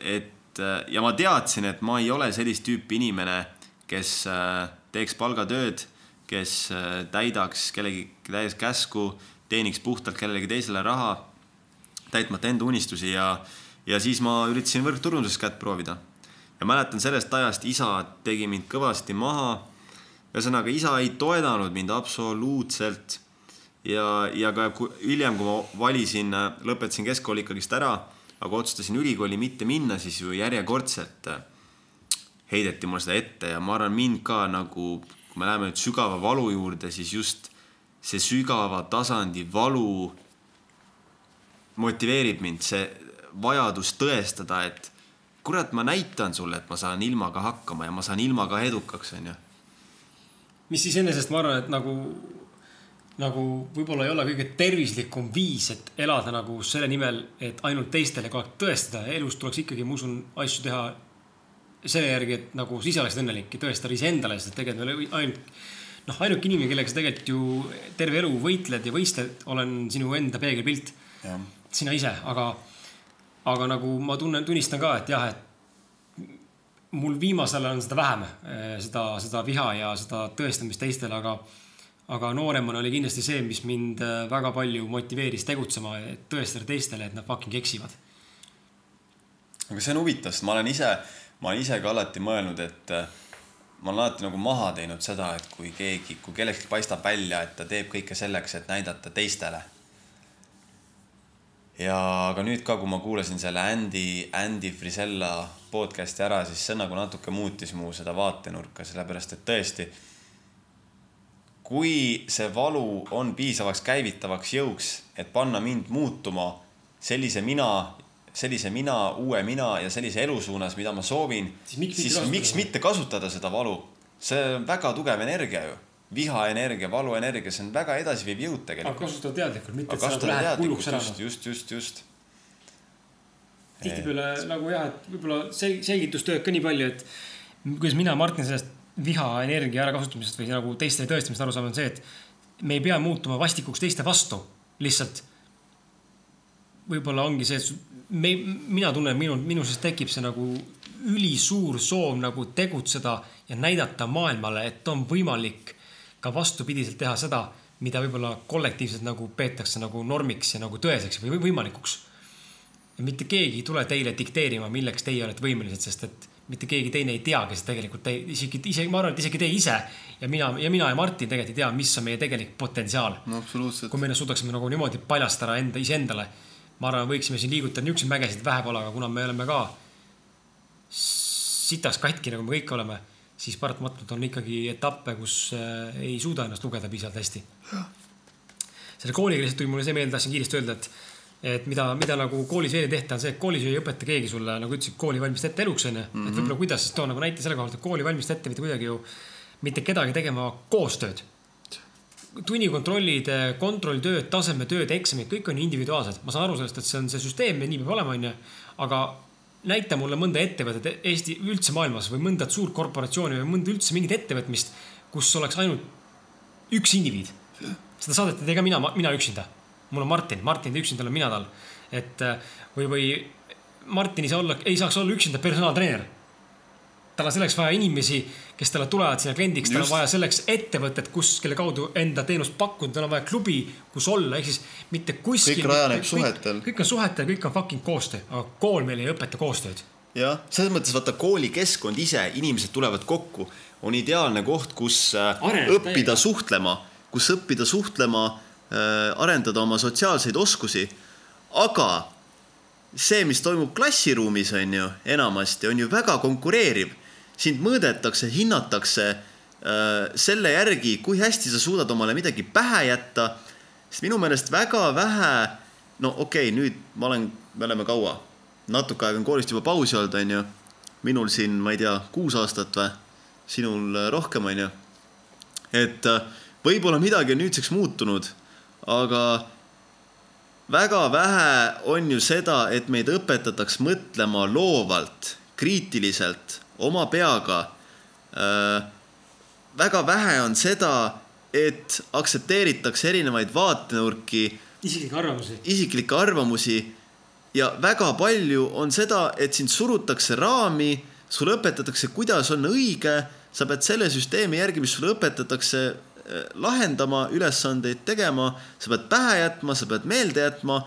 et et äh, ja ma teadsin, et ma ei ole sellist tüüpi inimene, kes äh, teeks palgatööd, kes äh, täidaks kellegi täies käsku, teeniks puhtalt kellelegi teisele raha, täitmata enda unistusi ja, ja siis ma üritasin võrgturunduses kätt proovida. ja mäletan sellest ajast, isa tegi mind kõvasti maha. ühesõnaga, isa ei toetanud mind absoluutselt. ja, ja ka hiljem, kui ma valisin, lõpetasin keskkooli ikkagist ära aga otsustasin ülikooli mitte minna, siis ju järjekordselt äh, heideti mulle seda ette ja ma arvan, mind ka nagu, kui me läheme nüüd sügava valu juurde, siis just see sügava tasandi valu motiveerib mind, see vajadus tõestada, et kurat, ma näitan sulle, et ma saan ilmaga hakkama ja ma saan ilmaga edukaks, onju. mis iseenesest ma arvan, et nagu nagu võib-olla ei ole kõige tervislikum viis, et elada nagu selle nimel, et ainult teistele kogu aeg tõestada. elus tuleks ikkagi, ma usun, asju teha selle järgi, et nagu sa ise oleksid õnnelik ja tõestada iseendale, sest tegelikult ainult, noh, ainuke inimene, kellega sa tegelikult ju terve elu võitled ja võistled, olen sinu enda peegelpilt. sina ise, aga, aga nagu ma tunnen, tunnistan ka, et jah, et mul viimasel ajal on seda vähem, eh, seda, seda viha ja seda tõestamist teistele, aga aga nooremana oli kindlasti see, mis mind äh, väga palju motiveeris tegutsema, et tõestada teistele, et nad fucking eksivad. aga see on huvitav, sest ma olen ise, ma olen ise ka alati mõelnud, et äh, ma olen alati nagu maha teinud seda, et kui keegi, kui kellelgi paistab välja, et ta teeb kõike selleks, et näidata teistele. ja aga nüüd ka, kui ma kuulasin selle Andy, Andy Frisella podcast'i ära, siis see nagu natuke muutis mu seda vaatenurka, sellepärast et tõesti kui see valu on piisavaks käivitavaks jõuks, et panna mind muutuma sellise mina, sellise mina, uue mina ja sellise elu suunas, mida ma soovin, siis miks, siis mitte, miks mitte kasutada seda valu? see on väga tugev energia ju vihaenergia, valuenergia, see on väga edasiviiv jõud tegelikult. aga kasutada teadlikult, mitte et sa lähed hulluks ära. just, just, just. tihtipeale nagu jah, et võib-olla selgitustööd ka nii palju, et kuidas mina, Martin, sellest vihaenergia ärakasutamisest või nagu teiste tõestamisest aru saama, on see, et me ei pea muutuma vastikuks teiste vastu, lihtsalt. võib-olla ongi see, et me, mina tunnen, minu, minu sees tekib see nagu ülisuur soov nagu tegutseda ja näidata maailmale, et on võimalik ka vastupidiselt teha seda, mida võib-olla kollektiivselt nagu peetakse nagu normiks ja nagu tõeseks või võimalikuks. mitte keegi ei tule teile dikteerima, milleks teie olete võimelised, sest et mitte keegi teine ei tea, kes tegelikult te, isegi, isegi ma arvan, et isegi teie ise ja mina ja mina ja Martin tegelikult ei tea, mis on meie tegelik potentsiaal no,. kui me suudaksime nagu niimoodi paljastada enda, iseendale. ma arvan, võiksime siin liigutada niisuguseid mägesid vähe pole, aga kuna me oleme ka sitaks katki, nagu me kõik oleme, siis paratamatult on ikkagi etappe, kus äh, ei suuda ennast lugeda piisavalt hästi. selle kooliga lihtsalt tuli mulle see meelde, tahtsin kiiresti öelda, et, et mida, mida nagu koolis veel ei tehta, on see, et koolis ei õpeta keegi sulle, nagu ütlesid, kooli valmistab ette eluks, onju. et Mhm. võib-olla kuidas siis too nagu näite selle koha pealt, et kooli valmistab ette mitte kuidagi ju mitte kedagi tegema koostööd tunnikontrollid, kontrolltööd, tasemetööd, eksamid, kõik on individuaalsed. ma saan aru sellest, et see on see süsteem ja nii peab olema, onju. aga näita mulle mõnda ettevõtet Eesti üldse maailmas või mõnda suurt korporatsiooni või mõnda üldse mingit ettevõtmist, kus oleks ainult üks indiviid. seda saadet ei tee ka mina, mina üksinda. Mul on Martin, Martin üksinda olen mina tal. et või, või Martin ei saa olla, ei saaks olla üksinda personaaltreener tal on selleks vaja inimesi, kes talle tulevad sinna kliendiks, tal on vaja selleks ettevõtet, kus, kelle kaudu enda teenust pakkuda, tal on vaja klubi, kus olla, ehk siis mitte kuskil. Kõik rajaneb suhetel. kõik on suhetel, kõik on fucking koostöö, aga kool meil ei õpeta koostööd. jah, selles mõttes vaata koolikeskkond ise, inimesed tulevad kokku, on ideaalne koht, kus äh, Areneda õppida täiega. suhtlema, kus õppida suhtlema, arendada oma sotsiaalseid oskusi. aga see, mis toimub klassiruumis, on ju, enamasti on ju väga konkureeriv. sind mõõdetakse, hinnatakse äh, selle järgi, kui hästi sa suudad omale midagi pähe jätta. sest minu meelest väga vähe, no okei okay,, nüüd ma olen, me oleme kaua, natuke aega on koolist juba pausi olnud, on ju. minul siin, ma ei tea, kuus aastat või, sinul äh, rohkem, on ju. et äh, võib-olla midagi on nüüdseks muutunud, aga väga vähe on ju seda, et meid õpetataks mõtlema loovalt, kriitiliselt, oma peaga. väga vähe on seda, et aktsepteeritakse erinevaid vaatenurki, isiklikke arvamusi. isiklikke arvamusi ja väga palju on seda, et sind surutakse raami, sulle õpetatakse, kuidas on õige, sa pead selle süsteemi järgi, mis sulle õpetatakse, lahendama, ülesandeid tegema, sa pead pähe jätma, sa pead meelde jätma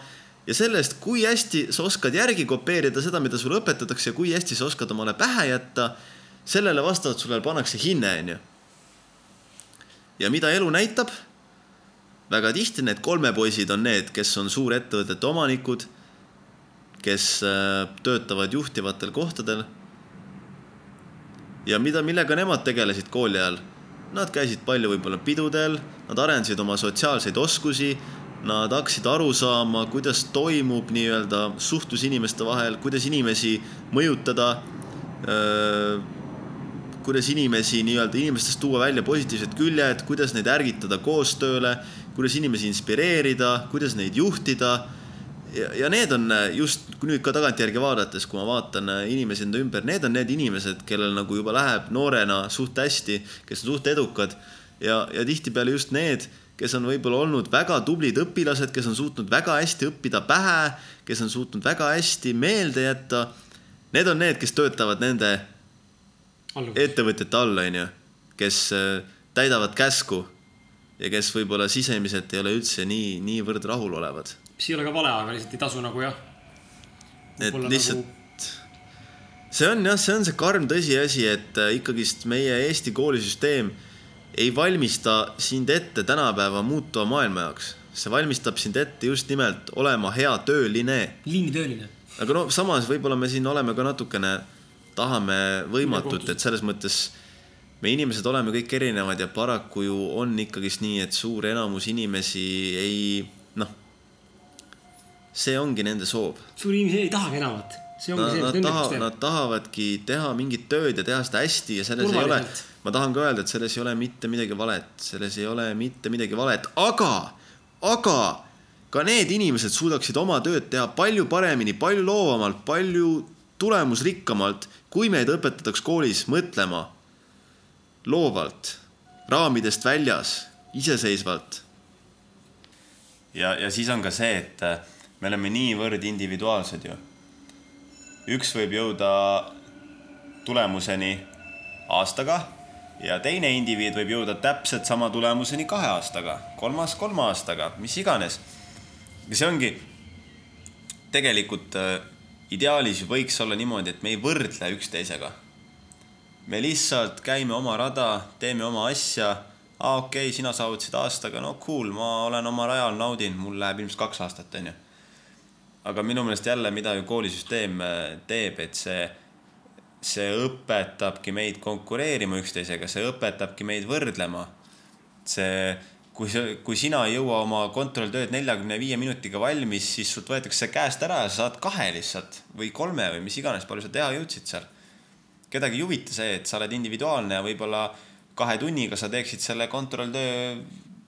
ja sellest, kui hästi sa oskad järgi kopeerida seda, mida sulle õpetatakse ja kui hästi sa oskad omale pähe jätta, sellele vastavalt sulle pannakse hinne, onju. ja mida elu näitab? väga tihti need kolmepoisid on need, kes on suurettevõtete omanikud, kes äh, töötavad juhtivatel kohtadel. ja mida, millega nemad tegelesid kooli ajal? Nad käisid palju võib-olla pidudel, nad arendasid oma sotsiaalseid oskusi, nad hakkasid aru saama, kuidas toimub nii-öelda suhtlus inimeste vahel, kuidas inimesi mõjutada kuidas inimesi nii-öelda, inimestest tuua välja positiivsed küljed, kuidas neid ärgitada koostööle, kuidas inimesi inspireerida, kuidas neid juhtida. Ja, ja need on just nüüd ka tagantjärgi vaadates, kui ma vaatan inimesi enda ümber, need on need inimesed, kellel nagu juba läheb noorena suht hästi, kes on suht edukad ja, ja tihtipeale just need, kes on võib-olla olnud väga tublid õpilased, kes on suutnud väga hästi õppida pähe, kes on suutnud väga hästi meelde jätta. Need on need, kes töötavad nende ettevõtjate all, onju, kes äh, täidavad käsku ja kes võib-olla sisemiselt ei ole üldse nii, niivõrd rahulolevad. Mis ei ole ka vale, aga lihtsalt ei tasu nagu jah. et lihtsalt nagu... see on jah, see on see karm tõsiasi, et äh, ikkagist meie Eesti koolisüsteem ei valmista sind ette tänapäeva muutuva maailma jaoks. see valmistab sind ette just nimelt olema hea tööline. liinitööline. aga no samas võib-olla me siin oleme ka natukene tahame võimatut, et selles mõttes me inimesed oleme kõik erinevad ja paraku ju on ikkagist nii, et suur enamus inimesi ei, noh, see ongi nende soov. suur inimesi ei tahagi enamat. see ongi nad, see, nad, taha, nad tahavadki teha mingit tööd ja teha seda hästi ja selles ei ole, ma tahan ka öelda, et selles ei ole mitte midagi valet, selles ei ole mitte midagi valet, aga, aga ka need inimesed suudaksid oma tööd teha palju paremini, palju loovamalt, palju tulemusrikkamalt, kui meid õpetataks koolis mõtlema loovalt, raamidest väljas, iseseisvalt. ja, ja siis on ka see, et me oleme niivõrd individuaalsed ju. üks võib jõuda tulemuseni aastaga ja teine indiviid võib jõuda täpselt sama tulemuseni kahe aastaga, kolmas kolme aastaga, mis iganes. ja see ongi tegelikult äh, ideaalis võiks olla niimoodi, et me ei võrdle üksteisega. me lihtsalt käime oma rada, teeme oma asja. aa, okei okay,, sina saavutasid aastaga, no cool, ma olen oma rajal, naudin, mul läheb ilmselt kaks aastat, onju. Aga minu meelest jälle, mida ju koolisüsteem äh, teeb, et see, see õpetabki meid konkureerima üksteisega, see õpetabki meid võrdlema. see, kui sa, kui sina ei jõua oma kontrolltööd neljakümne viie minutiga valmis, siis sult võetakse käest ära ja sa saad kahe lihtsalt või kolme või mis iganes, palju sa teha jõudsid seal. kedagi ei huvita see, et sa oled individuaalne ja võib-olla kahe tunniga sa teeksid selle kontrolltöö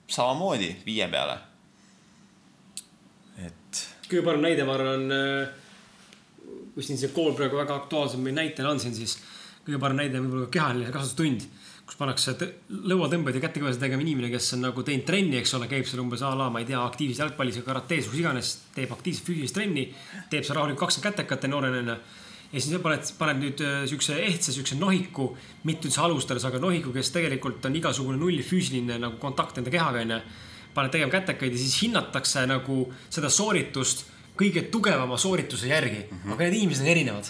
samamoodi viie peale. Kõige parem näide, ma arvan, kui siin see kool praegu väga aktuaalse näitena on siin, siis kõige parem näide võib-olla kehaline kasvatustund, kus pannakse lõuatõmbeid ja kätekõvesid tegema inimene, kes on nagu teinud trenni, eks ole, käib seal umbes a la, ma ei tea, aktiivses jalgpallis või karates, kus iganes, teeb aktiivset füüsilist trenni, teeb seal rahulikult kakskümmend kätekat ja noorena onju ja siis paned, paned nüüd äh, siukse ehtsa, siukse nohiku, mitte üldse alustades, aga nohiku, kes tegelikult on igasugune nulli füüsiline nagu kontakt enda kehaga onju. Paned tegema kätekaid ja siis hinnatakse nagu seda sooritust kõige tugevama soorituse järgi mm. -hmm. aga need inimesed on erinevad.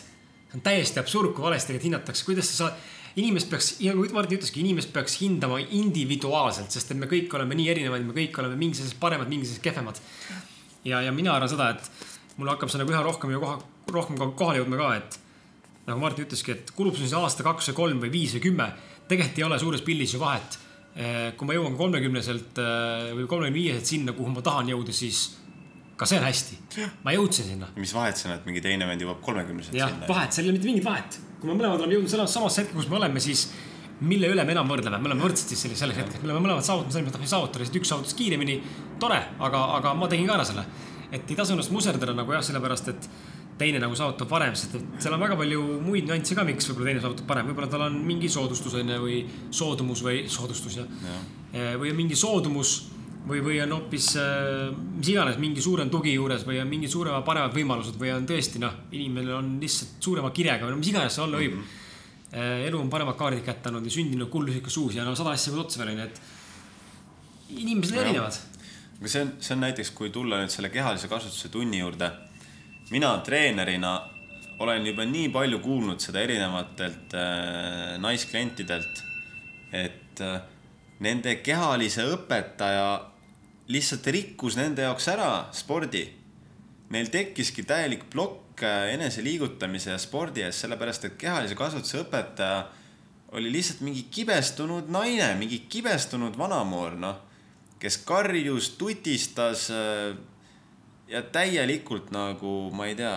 see on täiesti absurd, kui valesti neid hinnatakse, kuidas sa saad inimest peaks, nagu Martin ütleski, inimest peaks hindama individuaalselt, sest et me kõik oleme nii erinevad, me kõik oleme mingis asjas paremad, mingis asjas kehvemad. ja, ja mina arvan seda, et mul hakkab see nagu üha rohkem ja koha, rohkem ka kohale jõudma ka, et nagu Martin ütleski, et kulub sul siis aasta, kaks või kolm või viis või kümme, tegelikult ei ole suures pildis ju vahet. Eh, kui ma jõuan kolmekümneselt eh, või kolmekümne viieselt sinna, kuhu ma tahan jõuda, siis ka see on hästi. ma jõudsin sinna. mis vahet seal on, et mingi teine vend jõuab kolmekümneselt sinna? jah, vahet, seal ei ole mitte mingit vahet. kui me mõlemad oleme jõudnud selles samasse hetke, kus me oleme, siis mille üle me enam võrdleme, me oleme võrdsed siis selles, selles hetkes, me oleme mõlemad saavutanud selle, mida tahtsime saavutada, lihtsalt üks saavutas kiiremini. tore, aga, aga ma tegin ka ära selle. et ei tasu ennast muserdada nagu jah, sellepärast et teine nagu saavutab varem, sest et seal on väga palju muid nüansse ka, miks võib-olla teine saavutab parem, võib-olla tal on mingi soodustus on ju või soodumus või soodustus jah ja. ja.. või on mingi soodumus või, või on hoopis äh, mis iganes mingi suurem tugi juures või on mingi suurema, paremad võimalused või on tõesti noh, inimene on lihtsalt suurema kirega või no mis iganes see olla võib mm. -hmm. elu on paremad kaardid kätte andnud ja sündinud kuldusika suus ja no sada asja veel otsa veel onju, et inimesed on erinevad. aga see on, see on näiteks, kui tulla nüüd selle kehalise kasvatuse tunni juurde mina treenerina olen juba nii palju kuulnud seda erinevatelt äh, naisklientidelt, et äh, nende kehalise õpetaja lihtsalt rikkus nende jaoks ära spordi. Neil tekkiski täielik plokk äh, enese liigutamise ja spordi ees, sellepärast et kehalise kasvatuse õpetaja oli lihtsalt mingi kibestunud naine, mingi kibestunud vanamoor, noh, kes karjus, tutistas äh, ja täielikult nagu ma ei tea,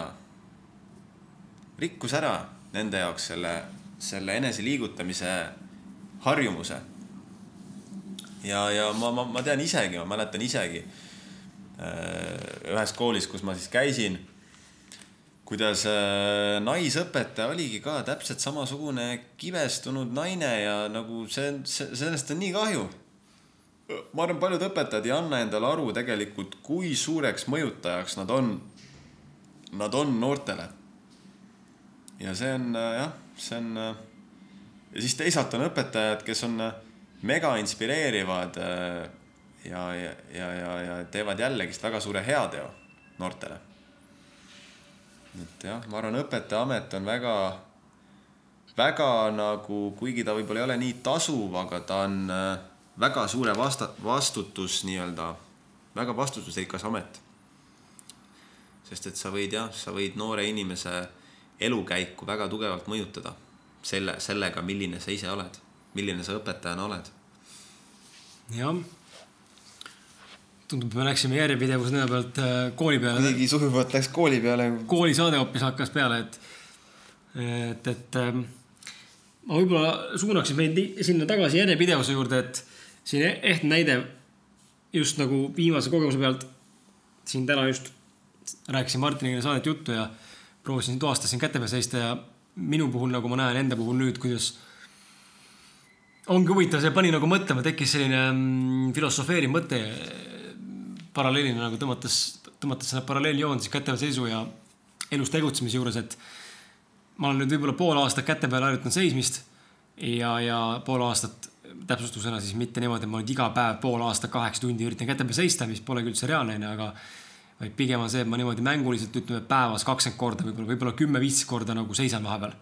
rikkus ära nende jaoks selle, selle eneseliigutamise harjumuse. ja, ja ma, ma, ma tean isegi, ma mäletan isegi äh, ühes koolis, kus ma siis käisin, kuidas äh, naisõpetaja oligi ka täpselt samasugune kibestunud naine ja nagu see, see, sellest on nii kahju ma arvan, paljud õpetajad ei anna endale aru tegelikult, kui suureks mõjutajaks nad on, nad on noortele. ja see on äh, jah, see on. Äh, ja siis teisalt on õpetajad, kes on äh, mega inspireerivad ja, ja, ja, ja, ja teevad jällegist väga suure heateo noortele. et jah, ma arvan, õpetaja amet on väga, väga nagu, kuigi ta võib-olla ei ole nii tasuv, aga ta on äh, väga suure vasta-, vastutus nii-öelda, väga vastutusrikas amet. sest et sa võid jah, sa võid noore inimese elukäiku väga tugevalt mõjutada selle, sellega, milline sa ise oled, milline sa õpetajana oled. jah. tundub, me läksime järjepidevuse nime pealt äh, kooli peale. kuidagi sujuvalt läks kooli peale. koolisaade hoopis hakkas peale, et, et, et ähm, ma võib-olla suunaksin meid sinna tagasi järjepidevuse juurde, et siin ehtne näide just nagu viimase kogemuse pealt. siin täna just rääkisin Martiniga saadet juttu ja proovisin toastasin käte peal seista ja minu puhul, nagu ma näen enda puhul nüüd, kuidas ongi huvitav, see pani nagu mõtlema, tekkis selline mm, filosofeeriv mõte paralleelina nagu tõmmates, tõmmates selle paralleeljoon siis käte peal seisu ja elus tegutsemise juures, et ma olen nüüd võib-olla pool aastat käte peal harjutanud seismist ja, ja pool aastat täpsustusena siis mitte niimoodi, et ma nüüd iga päev pool aastat kaheksa tundi üritan käte peal seista, mis polegi üldse reaalne, onju, aga vaid pigem on see, et ma niimoodi mänguliselt ütleme päevas kakskümmend korda, võib-olla, võib-olla kümme-viisteist korda nagu seisan vahepeal.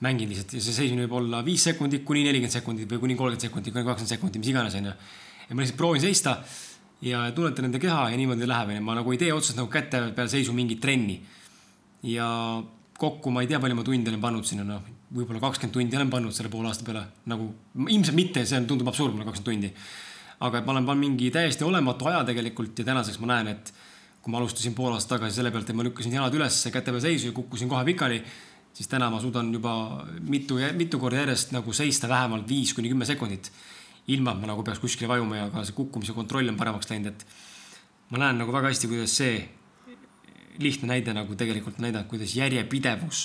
mängin lihtsalt ja see seismine võib olla viis sekundit kuni nelikümmend sekundit või kuni kolmkümmend sekundit, kuni kakskümmend sekundit, mis iganes, onju. ja ma lihtsalt proovin seista ja tunnetan enda keha ja niimoodi läheb, onju. ma nagu ei tee otseselt nagu käte peal seisu mingit trenni. ja kokku ma ei tea, palju ma tunde olen pannud sinna, noh, võib-olla kakskümmend tundi olen pannud selle poole aasta peale. nagu ilmselt mitte, see on, tundub absurd mulle kakskümmend tundi. aga et ma olen pannud mingi täiesti olematu aja tegelikult ja tänaseks ma näen, et kui ma alustasin pool aastat tagasi selle pealt, et ma lükkasin jalad üles, käte peal seisu ja kukkusin kohe pikali siis täna ma suudan juba mitu, mitu korda järjest nagu seista vähemalt viis kuni kümme sekundit. ilma, et ma nagu peaks kuskile vajuma ja ka see kukkumise kontroll on paremaks läinud, et ma näen nagu väga hästi, kuidas see lihtne näide nagu tegelikult näidab, kuidas järjepidevus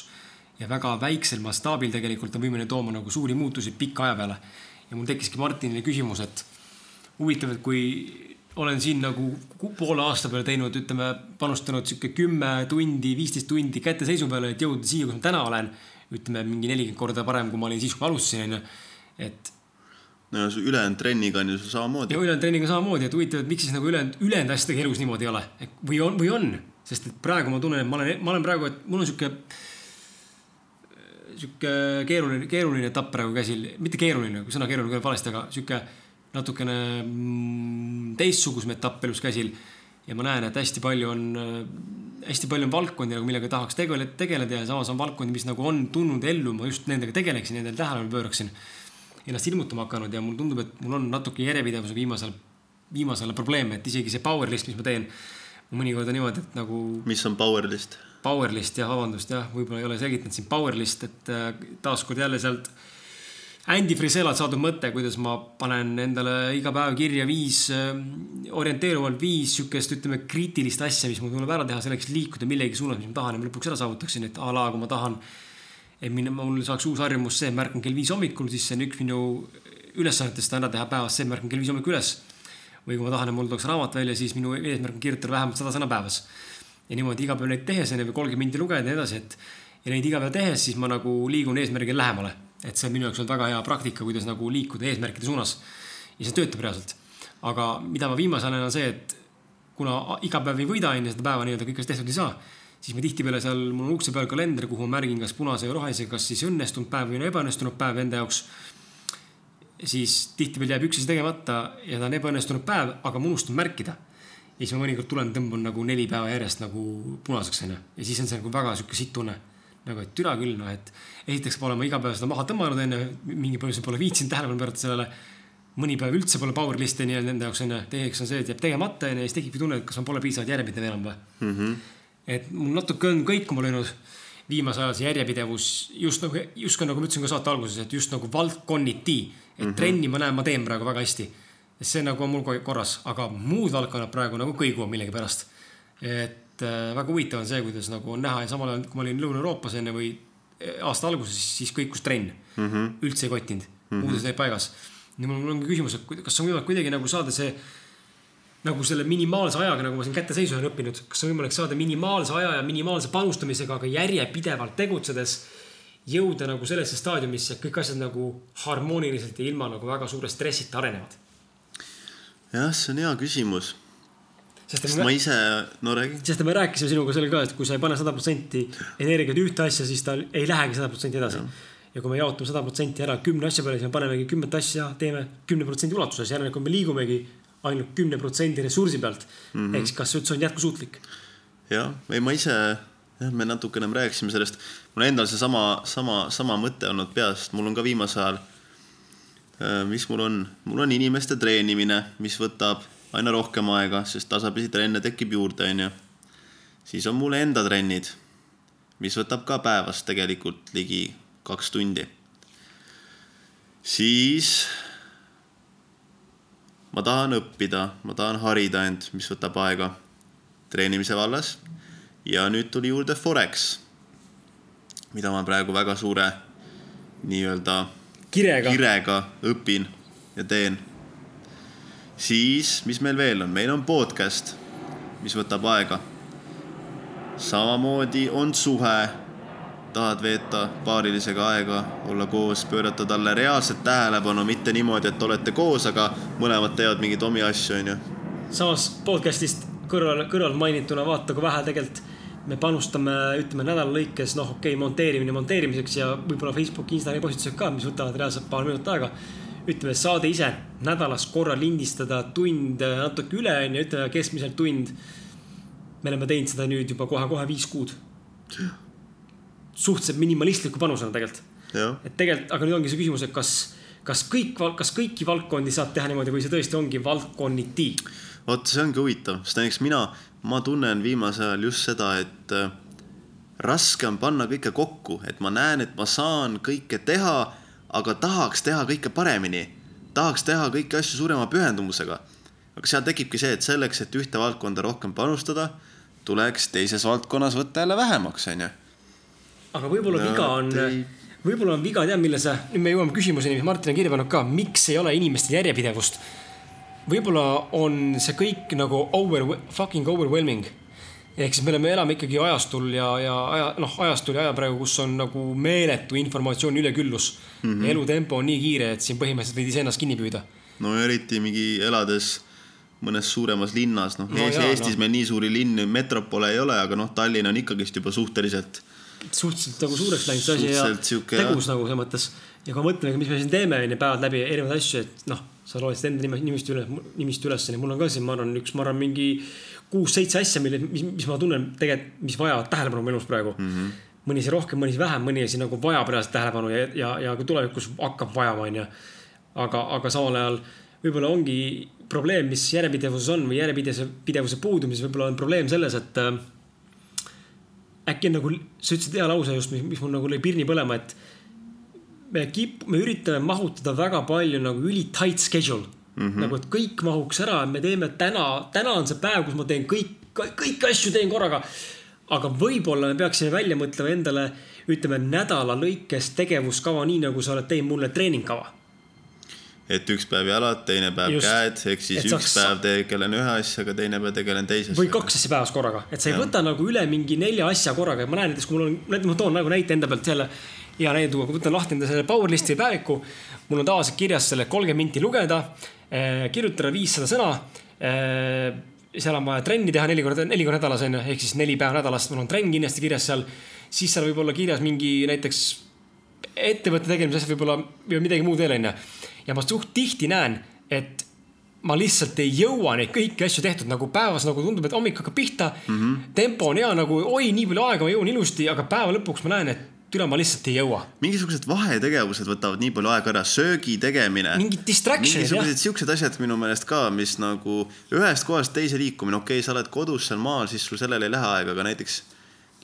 ja väga väiksel mastaabil tegelikult on võimeline tooma nagu suuri muutusi pika aja peale. ja mul tekkiski Martinile küsimus, et huvitav, et kui olen siin nagu poole aasta peale teinud, ütleme, panustanud sihuke kümme tundi, viisteist tundi käteseisu peale, et jõuda siia, kus ma täna olen. ütleme mingi nelikümmend korda parem, kui ma olin siis, kui alustasin, onju. et. no ja su ülejäänud trenniga on ju samamoodi. ja ülejäänud trenniga samamoodi, et huvitav, et miks siis nagu ülejäänud, ülejäänud asjadega elus niimoodi ei ole. või on, või on, sest et praegu ma tunnen, et ma olen, ma olen praegu, et mul on sihuke sihuke keeruline, keeruline etapp praegu käsil, mitte keeruline, sõna keeruline kõlab valesti, aga sihuke natukene mm, teistsugusem etapp elus käsil. ja ma näen, et hästi palju on, hästi palju on valdkondi millega tahaks tegeleda, tegeleda ja samas on valdkondi, mis nagu on tulnud ellu, ma just nendega tegeleksin, nendele tähelepanu pööraksin. ennast ilmutama hakanud ja mulle tundub, et mul on natuke järjepidevusega viimasel, viimasel probleeme, et isegi see power list, mis ma teen. mõnikord on niimoodi, et nagu. mis on power list? Power list jah, vabandust jah, võib-olla ei ole selgitanud siin power list, et äh, taaskord jälle sealt Andy Friselalt saadud mõte, kuidas ma panen endale iga päev kirja viis, äh, orienteeruvalt viis sihukest, ütleme, kriitilist asja, mis mul tuleb ära teha selleks, liikuda millegi suunas, mis ma tahan ja ma lõpuks ära saavutaksin, et a la, kui ma tahan, et minna, mul saaks uus harjumus see, et märkan kell viis hommikul, siis see on üks minu ülesannetest ära teha päevas see, et märkan kell viis hommikul üles. või kui ma tahan, et mul tuleks raamat välja, siis minu eesmärk on kirjutada vähemalt sada sõna päevas. Ja niimoodi iga päev neid tehes, onju, või kolmkümmend minti lugeda ja nii edasi, et ja neid iga päev tehes, siis ma nagu liigun eesmärgile lähemale et see on minu jaoks olnud väga hea praktika, kuidas nagu liikuda eesmärkide suunas. ja see töötab reaalselt. aga mida ma viimasel ajal on see, et kuna iga päev ei võida onju seda päeva nii-öelda kõik asjad tehtud ei saa, siis ma tihtipeale seal, mul on ukse peal kalender, kuhu ma märgin kas punase või rohelise, kas siis õnnestunud päev või ebaõnnestunud päev enda jaoks. siis tihtipeale jääb üks asi tegemata ja ta on ebaõnnestunud päev, aga ma unustan märkida. Ja siis ma mõnikord tulen, tõmban nagu neli päeva järjest nagu punaseks onju ja siis on see nagu väga sihuke sitt tunne nagu, et türa küll, noh, et esiteks pole ma iga päev seda maha tõmmanud, onju, mingi põhjusel pole viitsinud tähelepanu pöörata sellele. mõni päev üldse pole power list'i nii-öelda enda jaoks onju, teiseks on see, et jääb tegemata onju ja siis tekibki tunne, et kas ma pole piisavalt järjepidev enam või mm. -hmm. et mul natuke on kõikuma löönud viimase aja see järjepidevus just nagu, justkui nagu ma ütlesin ka saate alguses, et just nagu valdkonniti. et mm -hmm. trenni ma näen, ma teen praegu väga hästi. See nagu on mul korras, aga muud valdkonnad praegu nagu kõiguvad millegipärast. et äh, väga huvitav on see, kuidas nagu on näha ja samal ajal, kui ma olin Lõuna-Euroopas enne või äh, aasta alguses, siis kõikus trenn mm. -hmm. üldse ei kottinud mm, -hmm. muudes jäi paigas. ja mul ongi küsimus, et kas on võimalik kuidagi nagu saada see nagu selle minimaalse ajaga, nagu ma siin kätteseisu olen õppinud, kas on võimalik saada minimaalse aja ja minimaalse panustamisega, aga järjepidevalt tegutsedes jõuda nagu sellesse staadiumisse, et kõik asjad nagu harmooniliselt ja ilma nagu väga suure stressita arenevad? Jah, see on hea küsimus sest ma ise, no räägi. sest me rääkisime sinuga selle ka, et kui sa ei pane sada protsenti energiat ühte asja, siis ta ei lähegi sada protsenti edasi. ja kui me jaotame sada protsenti ära kümne asja peale, siis me panemegi kümmet asja, teeme kümne protsendi ulatuses, järelikult me liigumegi ainult kümne protsendi ressursi pealt mm -hmm.. ehk siis kas see üldse on jätkusuutlik? jah, ei ma ise, jah, me natukene rääkisime sellest. mul endal seesama, sama, sama mõte olnud peas, mul on ka viimasel ajal. Äh, mis mul on, mul on inimeste treenimine, mis võtab aina rohkem aega, sest tasapisi trenne tekib juurde, onju. siis on mul enda trennid, mis võtab ka päevas tegelikult ligi kaks tundi. siis ma tahan õppida, ma tahan harida end, mis võtab aega treenimise vallas. ja nüüd tuli juurde Forex, mida ma praegu väga suure nii-öelda kirega. kirega õpin ja teen siis, mis meil veel on, meil on podcast, mis võtab aega. samamoodi on suhe, tahad veeta paarilisega aega, olla koos, pöörata talle reaalset tähelepanu, mitte niimoodi, et olete koos, aga mõlemad teevad mingeid omi asju, onju. samas podcast'ist kõrval, kõrval mainituna vaata, kui vähe tegelikult me panustame, ütleme nädala lõikes, noh, okei okay,, monteerimine monteerimiseks ja võib-olla Facebooki, Instagrami postitused ka, mis võtavad reaalselt paar minutit aega ütleme, saade ise nädalas korra lindistada tund natuke üle, on ju, ütleme keskmiselt tund. me oleme teinud seda nüüd juba kohe-kohe viis kuud. suhteliselt minimalistliku panusena tegelikult. et tegelikult, aga nüüd ongi see küsimus, et kas, kas kõik, kas kõiki valdkondi saab teha niimoodi või see tõesti ongi valdkonniti? vot see ongi huvitav, sest näiteks mina, ma tunnen viimasel ajal just seda, et äh, raske on panna kõike kokku, et ma näen, et ma saan kõike teha, aga tahaks teha kõike paremini. tahaks teha kõiki asju suurema pühendumusega. aga seal tekibki see, et selleks, et ühte valdkonda rohkem panustada, tuleks teises valdkonnas võtta jälle vähemaks, onju. aga võib-olla no, viga on ei võib-olla on viga, tead, milles, nüüd me jõuame küsimuseni, mis Martin on kirja pannud ka, miks ei ole inimestel järjepidevust? Võib-olla on see kõik nagu over, fucking overwhelming. ehk siis me oleme, elame ikkagi ajastul ja, ja aja, noh, ajastul ja aja praegu, kus on nagu meeletu informatsiooni üleküllus mm. -hmm. elutempo on nii kiire, et siin põhimõtteliselt võid iseennast kinni püüda. no eriti mingi elades mõnes suuremas linnas, noh no, Eestis no. meil nii suuri linnu, metropole ei ole, aga noh, Tallinn on ikkagist juba suhteliselt suhteliselt nagu suureks läinud see asi ja siuke, tegus jah. nagu selles mõttes. ja kui mõtleme, mis me siin teeme, onju, päevad läbi erinevaid asju, et noh, sa loed enda nime, nimist üle, nimist üles, onju. mul on ka siin, ma arvan, üks, ma arvan, mingi kuus-seitse asja, mille, mis, mis ma tunnen tegelikult, mis vajavad tähelepanu mu elus praegu mm. -hmm. mõni asi rohkem, mõni asi vähem, mõni asi nagu vajab reaalselt tähelepanu ja, ja, ja kui tulevikus hakkab vajama, onju. aga, aga samal ajal võib-olla ongi probleem, mis järjepidevuses on või järjepidevuse, pidevuse puudumises võib-olla on probleem selles, et äh, äkki nagu, sa ütlesid hea lause just, mis, mis mul nagu lõi pirni põlema, et me kip-, me üritame mahutada väga palju nagu üli tight schedule mm. -hmm. nagu, et kõik mahuks ära, me teeme täna, täna on see päev, kus ma teen kõik, kõiki asju teen korraga. aga võib-olla me peaksime välja mõtlema endale, ütleme nädala lõikes tegevuskava, nii nagu sa oled teinud mulle treeningkava et üks päev jalad, teine päev Just. käed, ehk siis et üks saaks... päev tegelen ühe asjaga, teine päev tegelen teise asjaga. või kaks asja päevas korraga, et sa ei ja. võta nagu üle mingi nelja asja korraga, ma näen näiteks, kui mul on, ma toon nagu näite enda pealt jälle. Hea näide tuua, kui võtan lahti enda selle Powerlisti päeviku, mul on tavaliselt kirjas selle kolmkümmend minti lugeda eh,, kirjutada viissada sõna eh, seal on vaja trenni teha neli korda, neli korda nädalas onju, ehk siis neli päeva nädalas, mul on trenn kindlasti kirjas seal. siis seal võib olla kirjas mingi näiteks ettevõtte tegemise asjad võib-olla või midagi muud veel onju ja ma suht tihti näen, et ma lihtsalt ei jõua neid kõiki asju tehtud nagu päevas nagu tundub, et hommik hakkab pihta mm. -hmm. tempo on hea nagu oi, nii palju aega, ma jõuan ilusti, aga päeva lõpuks ma näen, et türa, ma lihtsalt ei jõua. mingisugused vahetegevused võtavad nii palju aega ära, söögi tegemine. mingid distraction'id. mingisugused siuksed asjad minu meelest ka, mis nagu ühest kohast teise liikumine, okei okay,, sa oled kodus seal maal, siis sul sellele ei lähe aega, aga näiteks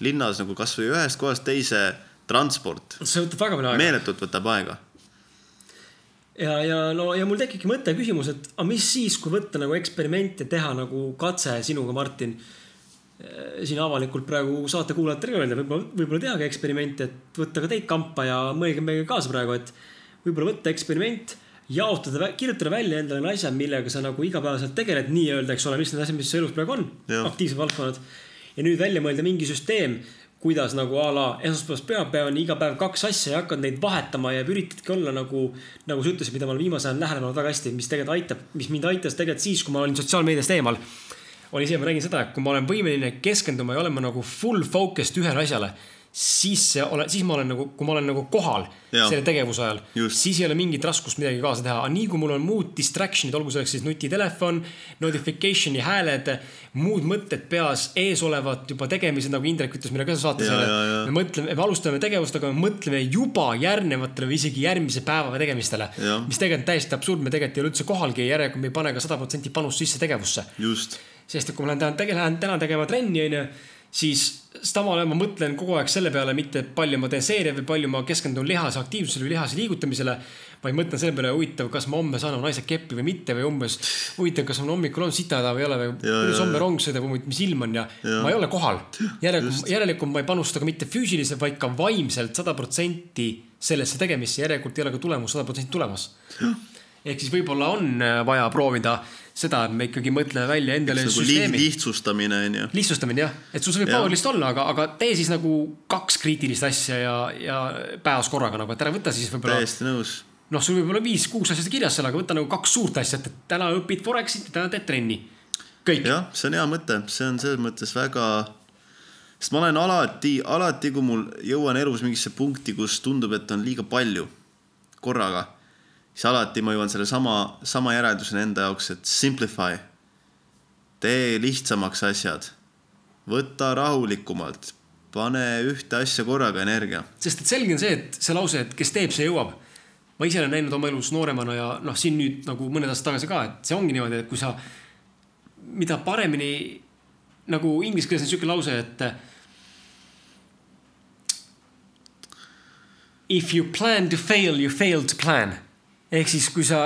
linnas nagu kasvõi ühest kohast teise transport. see võtab väga palju aega. meeletult võtab aega ja, ja no ja mul tekibki mõte küsimus, et aga mis siis, kui võtta nagu eksperiment ja teha nagu katse sinuga, Martin. Eh, siin avalikult praegu saate kuulajatele öelda, võib-olla, võib-olla tehagi eksperiment, et võtta ka teid kampa ja mõelge meiega kaasa praegu, et võib-olla võtta eksperiment jaotada, kirjutada välja endale asjad, millega sa nagu igapäevaselt tegeled nii-öelda, eks ole, mis need asjad, mis su elus praegu on, aktiivsed valdkonnad. ja nüüd välja mõelda mingi süsteem, kuidas nagu a la esmaspäevast pühapäevani iga päev kaks asja ja hakkad neid vahetama ja üritadki olla nagu, nagu sa ütlesid, mida ma olen viimasel ajal tähele pannud väga hästi, mis tegelikult aitab, mis mind aitas tegelikult siis, kui ma olin sotsiaalmeediast eemal. Oli see, ma nägin seda, et kui ma olen võimeline keskenduma ja olema nagu full focused ühele asjale siis see ole, siis ma olen nagu, kui ma olen nagu kohal ja. selle tegevuse ajal, siis ei ole mingit raskust midagi kaasa teha, aga nii kui mul on muud distraction'id, olgu selleks siis nutitelefon, notification'i hääled, muud mõtted peas, ees olevad juba tegemised, nagu Indrek ütles meile ka saates. me mõtleme, me alustame tegevust, aga me mõtleme juba järgnevatele või isegi järgmise päeva tegemistele. mis tegelikult täiesti absurd, me tegelikult ei ole üldse kohalgi, järelikult me ei pane ka sada protsenti panust sisse tegevusse. Sest et kui ma lähen täna, lähen täna tegema trenni, onju siis samal ajal ma mõtlen kogu aeg selle peale, mitte palju ma teen seeria või palju ma keskendun lihase aktiivsusele või lihase liigutamisele. vaid mõtlen selle peale, huvitav, kas ma homme saan oma naise keppi või mitte või umbes huvitav, kas mul hommikul on sitahäda või ei ole või kuidas homme rong sõidab või mis ilm on ja, ja ma ei ole kohal. järelikult, järelikult ma ei panusta ka mitte füüsiliselt, vaid ka vaimselt sada protsenti sellesse tegemisse, järelikult ei ole ka tulemus sada protsenti tulemas. ehk siis võib-olla on vaja proovida seda, et me ikkagi mõtleme välja endale nagu süsteemi. lihtsustamine on ju. lihtsustamine jah, et sul võib powerlist olla, aga, aga tee siis nagu kaks kriitilist asja ja, ja päevas korraga nagu, et ära võta siis võib-olla. täiesti nõus. noh, sul võib olla viis-kuus asja kirjas seal, aga võta nagu kaks suurt asja, et täna õpid Forexit ja täna teed trenni. kõik. jah, see on hea mõte, see on selles mõttes väga sest ma olen alati, alati, kui mul jõuan elus mingisse punkti, kus tundub, et on liiga palju korraga siis alati ma jõuan selle sama, sama järelduseni enda jaoks, et simplify. tee lihtsamaks asjad. võta rahulikumalt. pane ühte asja korraga energia. sest et selge on see, et see lause, et kes teeb, see jõuab. ma ise olen näinud oma elus nooremana ja noh, siin nüüd nagu mõned aastad tagasi ka, et see ongi niimoodi, et kui sa, mida paremini nagu inglise keeles on sihuke lause, et if you plan to fail, you fail to plan. Ehk siis, kui sa,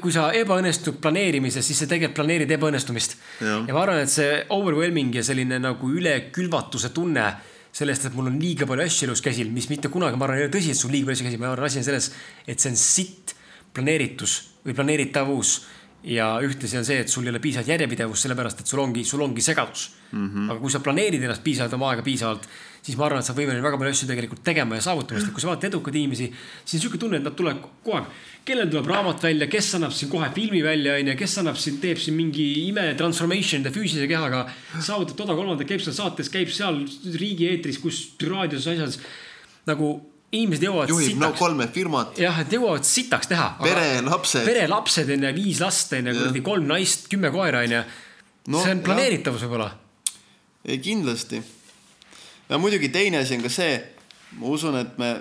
kui sa ebaõnnestud planeerimises, siis sa tegelikult planeerid ebaõnnestumist. Ja ma arvan, et see overwhelming ja selline nagu ülekülvatuse tunne sellest, et mul on liiga palju asju elus käsil, mis mitte kunagi, ma arvan, ei ole tõsi, et sul liiga palju asju käsil, ma arvan, asi on selles, et see on sitt planeeritus või planeeritavus ja ühtlasi on see, et sul ei ole piisavalt järjepidevust, sellepärast et sul ongi, sul ongi segadus mm. -hmm. aga kui sa planeerid ennast piisavalt, oma aega piisavalt, siis ma arvan, et sa võimeline väga palju asju tegelikult tegema ja saavutama, sest kui sa vaatad edukaid inimesi, siis on sihuke tunne, et nad tulevad kogu aeg. kellel tuleb raamat välja, kes annab siin kohe filmi välja, onju, kes annab siin, teeb siin mingi ime transformation'ide füüsilise kehaga, saavutab toda kolmandat, käib seal saates, käib seal riigieetris, kus raadios asjades nagu inimesed jõuavad juhib no sitaks kolme firmat, jah, et jõuavad sitaks teha. pere, lapsed. pere, lapsed onju, viis last onju, kuradi kolm naist, kümme koera onju. No, see on planeeritavus võib-olla. ei kindlasti. Ja muidugi teine asi on ka see, ma usun, et me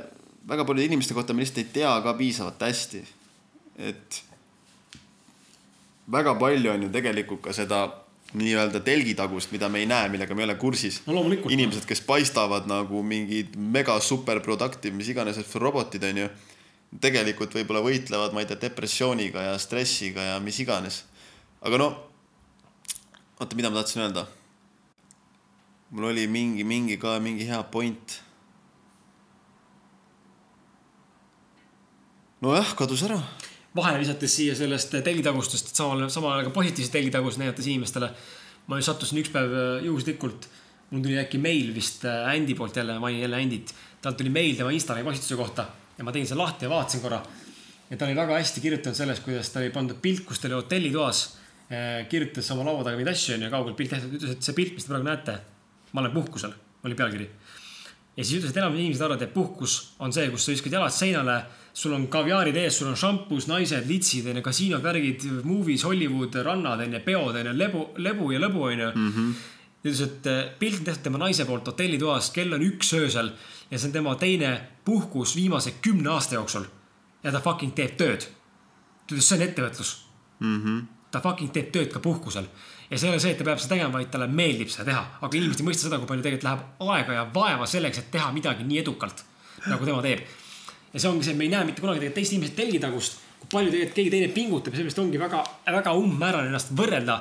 väga paljude inimeste kohta me lihtsalt ei tea ka piisavalt hästi. et väga palju on ju tegelikult ka seda nii-öelda telgitagust, mida me ei näe, millega me ei ole kursis. No inimesed, kes paistavad nagu mingid mega super productive, mis iganes robotid on ju. tegelikult võib-olla võitlevad, ma ei tea, depressiooniga ja stressiga ja mis iganes. aga no, oota, mida ma tahtsin öelda mul oli mingi, mingi ka mingi hea point. nojah, kadus ära. vahele visates siia sellest telgitagustest, et samal, samal ajal ka positiivset telgitagust näidates inimestele. ma just sattusin üks päev äh, juhuslikult, mul tuli äkki meil vist äh, Andy poolt jälle, mainin jälle Andyt. talt tuli meil tema Instagrami postituse kohta ja ma tegin selle lahti ja vaatasin korra. ja ta oli väga hästi kirjutanud sellest, kuidas ta oli pandud pilt, kus ta oli hotellitoas. kirjutas oma laua taga neid asju onju, kaugelt pilt tehtud, ütles, et see pilt, mis te praegu näete, ma olen puhkusel, oli pealkiri ja siis ütles, et enamik inimesed arvavad, et puhkus on see, kus sa viskad jalad seinale, sul on kaviaarid ees, sul on šampus, naised, litsid, onju, kasiinod, värgid, movies, Hollywood, rannad, onju, peod, onju, lebu, lebu ja lõbu, onju. ta ütles, et eh, pilt on tehtud tema naise poolt hotellitoas, kell on üks öösel ja see on tema teine puhkus viimase kümne aasta jooksul. ja ta fucking teeb tööd. ta ütles, see on ettevõtlus ta fucking teeb tööd ka puhkusel. ja see ei ole see, et ta peab seda tegema, vaid talle meeldib seda teha. aga inimesed ei mõista seda, kui palju tegelikult läheb aega ja vaeva selleks, et teha midagi nii edukalt, nagu tema teeb. ja see ongi see, me ei näe mitte kunagi tegelikult teiste inimeste telgitagust, kui palju tegelikult keegi teine pingutab ja sellepärast ongi väga, väga umbmäärane ennast võrrelda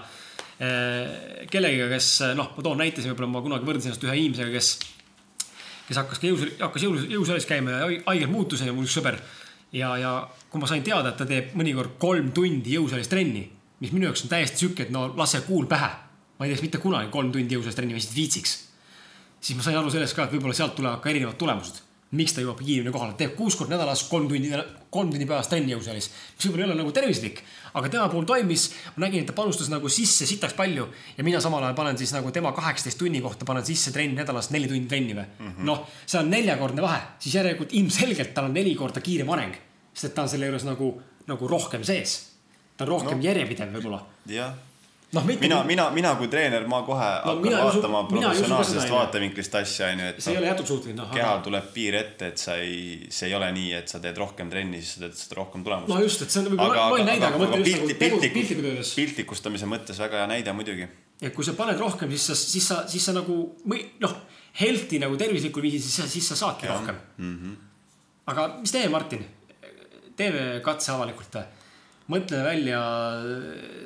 eh, kellegiga, kes noh, ma toon näite, võib-olla ma kunagi võrdlesin ennast ühe inimesega, kes kes hakkas ka jõus, hakkas jõus, jõusaalis käima ja haigelt muutus, onju, mul üks sõber. ja, ja kui ma sain teada, et ta teeb mõnikord kolm tundi jõusaalis trenni, mis minu jaoks on täiesti sihuke, et no lase kuul pähe. ma ei teeks mitte kunagi kolm tundi jõusaalis trenni, ma lihtsalt viitsiks. siis ma sain aru sellest ka, et võib-olla sealt tulevad ka erinevad tulemused. miks ta jõuab kiiremini kohale, teeb kuus korda nädalas kolm tundi, kolm tundi päevas trenni jõusaalis. mis võib-olla ei ole nagu tervislik, aga tema puhul toimis. ma nägin, et ta panustas nagu sisse sitaks palju ja mina samal ajal panen siis nagu tema kaheksateist tunni kohta panen sisse trenni nädalas neli tundi trenni või mm -hmm.. noh, see on neljakordne vahe, siis järelikult ilmselgelt tal on neli korda kiirem areng, sest et ta on selle juures nagu, nagu rohkem sees. Ta on rohkem no. järjepidev võib-olla. jah noh, mina, mina, mina kui treener, ma kohe no, hakkan vaatama usu professionaalsest vaatevinklist asja, onju, et see ei ole jätkusuutlik, noh. kehal tuleb piir ette, et sa ei, see ei ole nii, et sa teed rohkem trenni, siis sa teed seda rohkem tulemust. no just, et see on võib-olla loll näide, aga mõtle just nagu tegu, piltlikult, piltlikult öeldes. piltlikustamise mõttes väga hea näide muidugi. et kui sa paned rohkem, siis sa, siis sa, siis sa nagu või noh, healthy nagu tervislikul viisil, siis sa, siis sa saadki ja. rohkem mm. -hmm. aga mis teeme, Martin? teeme katse avalikult või? Mõtleme välja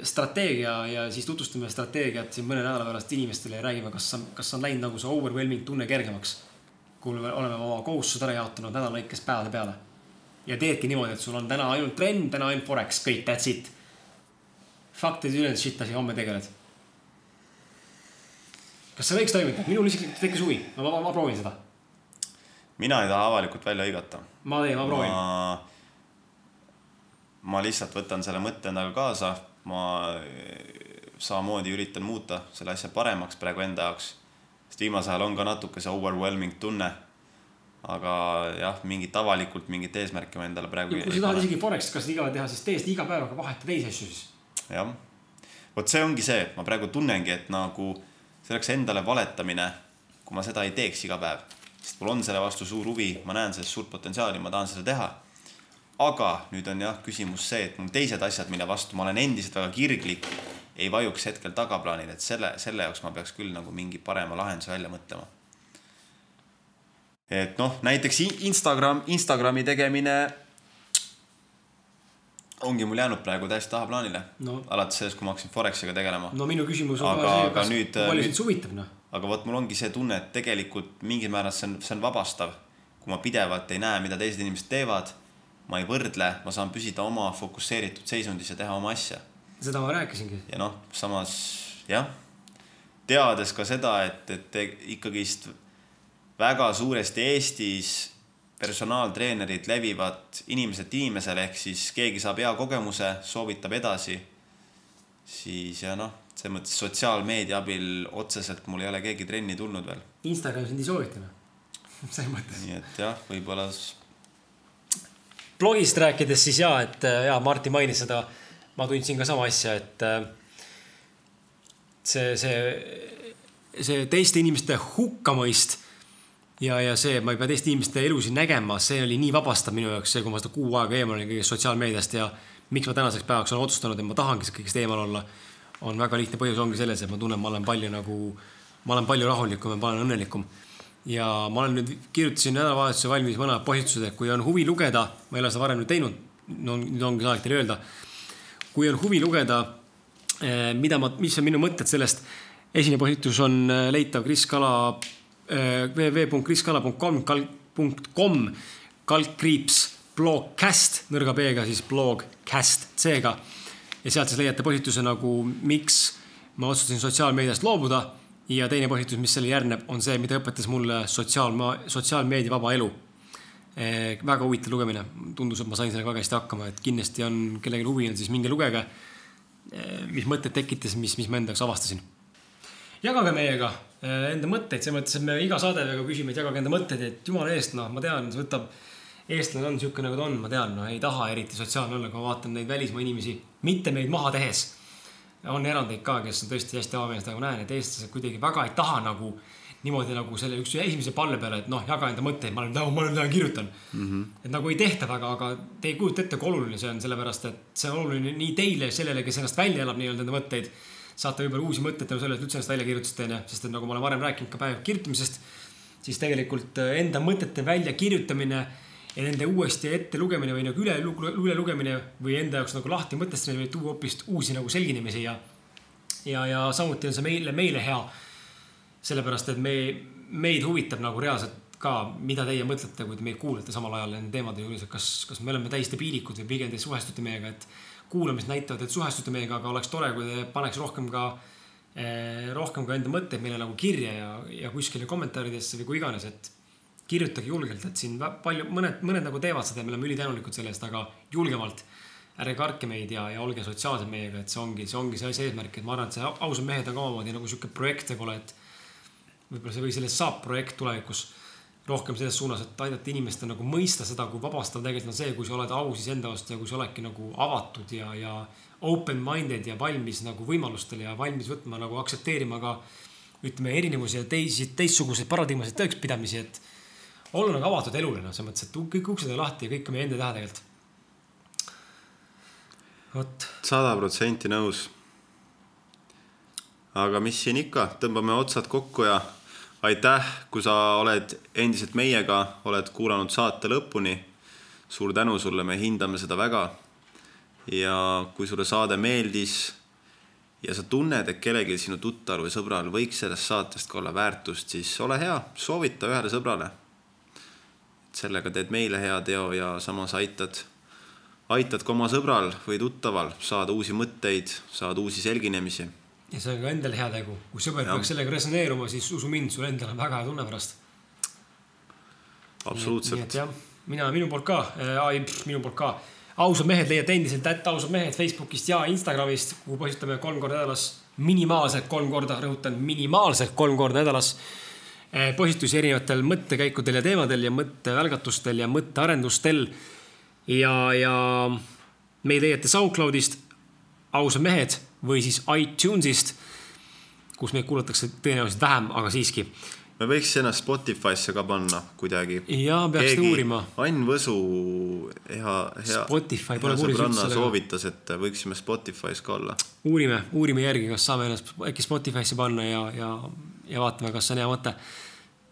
strateegia ja siis tutvustame strateegiat siin mõne nädala pärast inimestele ja räägime, kas kas on läinud nagu see overwhelming tunne kergemaks. kui me oleme oma kohustused ära jaotanud nädala lõikes päevade peale. ja teedki niimoodi, et sul on täna ainult trenn, täna ainult forex, kõik, that's it. Fuck the ülejäänud shit asi, homme tegeled. kas see võiks toimida? minul isiklikult tekkis huvi, ma, ma, ma proovin seda. mina ei taha avalikult välja hõigata. ma teen, ma proovin. ma, ma lihtsalt võtan selle mõtte endaga kaasa, ma samamoodi üritan muuta selle asja paremaks praegu enda jaoks. sest viimasel ajal on ka natuke see overwhelming tunne. aga jah, mingit avalikult mingit eesmärki ma endale praegu kui sa tahad isegi Forexit kas iga teha, siis tee seda iga päev, aga vaheta teisi asju siis. jah, vot see ongi see, ma praegu tunnengi, et nagu see oleks endale valetamine, kui ma seda ei teeks iga päev. sest mul on selle vastu suur huvi, ma näen selles suurt potentsiaali, ma tahan seda teha. Aga nüüd on jah küsimus see, et mul teised asjad, mille vastu ma olen endiselt väga kirglik, ei vajuks hetkel tagaplaanile, et selle, selle jaoks ma peaks küll nagu mingi parema lahenduse välja mõtlema. et noh, näiteks Instagram, Instagrami tegemine ongi mul jäänud praegu täiesti tahaplaanile No. alates sellest, kui ma hakkasin Forexiga tegelema. no minu küsimus on Aga- see, aga kas nüüd- palju sind see huvitab noh. aga vot mul ongi see tunne, et tegelikult mingil määral see on, see on vabastav. kui ma pidevalt ei näe, mida teised inimesed teevad, ma ei võrdle, ma saan püsida oma fokusseeritud seisundis ja teha oma asja. seda ma rääkisingi. ja noh, samas jah, teades ka seda, et, et ikkagist väga suuresti Eestis personaaltreenerid levivad inimeselt inimesele, ehk siis keegi saab hea kogemuse, soovitab edasi, siis ja noh, selles mõttes sotsiaalmeedia abil otseselt mul ei ole keegi trenni tulnud veel. Instagram sind ei soovita noh. selles mõttes. nii et jah, võib-olla blogist rääkides siis ja, et äh, ja Martin mainis seda, ma tundsin ka sama asja, et äh, see, see, see teiste inimeste hukkamõist ja, ja see, ma ei pea teiste inimeste elusid nägema, see oli nii vabastav minu jaoks, see, kui ma seda kuu aega eemal olin kõigest sotsiaalmeediast ja miks ma tänaseks päevaks olen otsustanud, et ma tahangi kõigest eemal olla, on väga lihtne põhjus ongi selles, et ma tunnen, ma olen palju nagu, ma olen palju rahulikum ja ma olen õnnelikum ja ma olen nüüd, kirjutasin nädalavahetuse valmis mõned postitused, et kui on huvi lugeda, ma ei ole seda varem teinud, no nüüd ongi aeg teile öelda. kui on huvi lugeda, mida ma, mis on minu mõtted sellest, esimene postitus on eh, leitav Kris Kala eh, www.kriskala.com, kom, kaldkriips, blogcast, nõrga B-ga siis blogcast C-ga. ja sealt siis leiate postituse nagu, miks ma otsustasin sotsiaalmeediast loobuda ja teine postitus, mis selle järgneb, on see, mida õpetas mulle sotsiaalma, sotsiaalmeedia vaba elu. väga huvitav lugemine, tundus, et ma sain sellega väga hästi hakkama, et kindlasti on kellelgi huvi siis minge lugege. mis mõtted tekitas, mis, mis ma enda jaoks avastasin. jagage meiega eh, enda mõtteid, selles mõttes, et me iga saade väga küsime, et jagage enda mõtteid, et jumala eest, noh, ma tean, see võtab, eestlane on niisugune, nagu ta on, ma tean, no ei taha eriti sotsiaalne olla, kui ma vaatan neid välismaa inimesi, mitte meid maha tehes on erandeid ka, kes on tõesti hästi avameelsed, aga ma näen, et eestlased kuidagi väga ei taha nagu niimoodi nagu selle üks esimese palve peale, et noh, jaga enda mõtteid, ma olen, ma olen, kirjutan mm. -hmm. et nagu ei tehta väga, aga te ei kujuta ette, kui oluline see on, sellepärast et see on oluline nii teile, sellele, kes ennast välja elab nii-öelda enda mõtteid. saate võib-olla uusi mõtteid tänu sellele, et üldse ennast välja kirjutasite, onju, sest et nagu ma olen varem rääkinud ka päev kirjutamisest, siis tegelikult äh, enda mõtete väljakirjutamine ja nende uuesti ette lugemine või nagu üle, üle lugemine või enda jaoks nagu lahti mõtestamine võib tuua hoopis uusi nagu selginemisi ja ja, ja samuti on see meile, meile hea. sellepärast, et me, meid huvitab nagu reaalselt ka, mida teie mõtlete, kui te meid kuulate samal ajal nende teemade juures, et kas, kas me oleme täiesti piirikud või pigem te suhestute meiega, et kuulamised näitavad, et suhestute meiega, aga oleks tore, kui te paneks rohkem ka eh,, rohkem ka enda mõtteid meile nagu kirja ja, ja kuskile kommentaaridesse või kui iganes, et kirjutage julgelt, et siin palju, mõned, mõned nagu teevad seda ja me oleme ülitänulikud selle eest, aga julgemalt ärge kartke meid ja, ja olge sotsiaalsed meiega, et see ongi, see ongi see see eesmärk, et ma arvan, et see ausad mehed on ka omamoodi nagu sihuke projekt võib-olla, et võib-olla see või sellest saab projekt tulevikus rohkem selles suunas, et aidata inimestel nagu mõista seda, kui vabastav tegelikult on see, kui sa oled aus iseenda vastu ja kui sa oledki nagu avatud ja, ja open-minded ja valmis nagu võimalustele ja valmis võtma nagu aktsepteerima ka ütleme erinevusi ja teisi, teistsuguseid paradigmasid tõekspidamisi, et olla nagu avatud elule, noh, selles mõttes, et kõik uksed on lahti ja kõik on meie enda teha tegelikult. vot, sada protsenti nõus. aga mis siin ikka, tõmbame otsad kokku ja aitäh, kui sa oled endiselt meiega, oled kuulanud saate lõpuni. suur tänu sulle, me hindame seda väga. ja kui sulle saade meeldis ja sa tunned, et kellelgi sinu tuttaval või sõbral võiks sellest saatest ka olla väärtust, siis ole hea, soovita ühele sõbrale. Sellega teed meile hea teo ja samas aitad aitad ka oma sõbral või tuttaval saada uusi mõtteid, saada uusi selginemisi. ja see on ka endale heategu, kui sõber Jah. peaks sellega resoneeruma, siis usu mind, sul endal on väga hea tunne pärast. et absoluutselt. mina, minu poolt ka äh,, minu poolt ka. ausad mehed leiate endiselt ätt ausad mehed Facebookist ja Instagramist, kuhu postitame kolm korda nädalas, minimaalselt kolm korda, rõhutan, minimaalselt kolm korda nädalas. Eh, postitusi erinevatel mõttekäikudel ja teemadel ja mõttevälgatustel ja mõttearendustel. ja, ja meid leiate SoundCloudist, ausad mehed või siis iTunesist, kus meid kuulatakse tõenäoliselt vähem, aga siiski me võiks ennast Spotify'sse ka panna kuidagi. jaa, peaks Keegi, uurima. Ain Võsu, hea, hea. Üldse sellega. soovitas, et võiksime Spotify's ka olla. uurime, uurime järgi, kas saame ennast äkki Spotify'sse panna ja, ja, ja vaatame, kas see on hea mõte.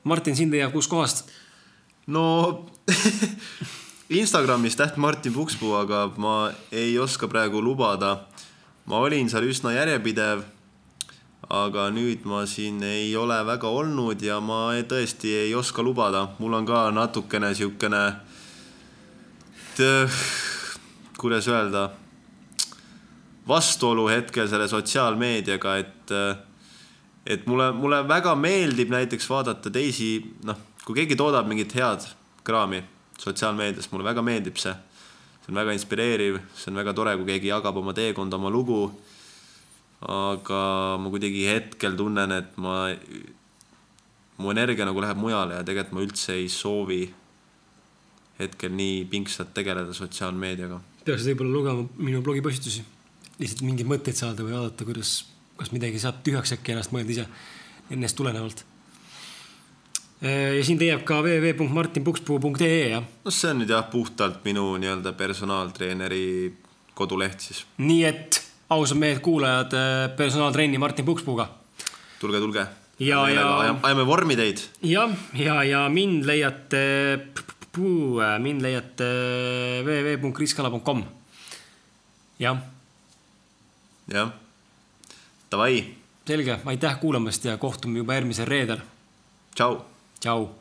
Martin, sind leiab kuskohast? no Instagramis täht Martin Pukspuu, aga ma ei oska praegu lubada. ma olin seal üsna järjepidev aga nüüd ma siin ei ole väga olnud ja ma tõesti ei oska lubada, mul on ka natukene siukene, kuidas öelda, vastuolu hetkel selle sotsiaalmeediaga, et, et mulle, mulle väga meeldib näiteks vaadata teisi, noh, kui keegi toodab mingit head kraami sotsiaalmeedias, mulle väga meeldib see. see on väga inspireeriv, see on väga tore, kui keegi jagab oma teekonda, oma lugu aga ma kuidagi hetkel tunnen, et ma, mu energia nagu läheb mujale ja tegelikult ma üldse ei soovi hetkel nii pingsalt tegeleda sotsiaalmeediaga. peaksid võib-olla lugema minu blogipostitusi, lihtsalt mingeid mõtteid saada või vaadata, kuidas, kas midagi saab tühjaks äkki ennast mõelda ise, ennast tulenevalt. ja siin leiab ka www.martinpukspuu.ee jah? no see on nüüd jah, puhtalt minu nii-öelda personaaltreeneri koduleht siis. nii et ausad mehed kuulajad, äh, personaaltrenni Martin Pukspuuga. tulge, tulge. ja, ja. ajame vormi teid. jah, ja, ja mind leiate, mind leiate www.kriskala.com. jah. jah, davai. selge, aitäh kuulamast ja kohtume juba järgmisel reedel. tšau. tšau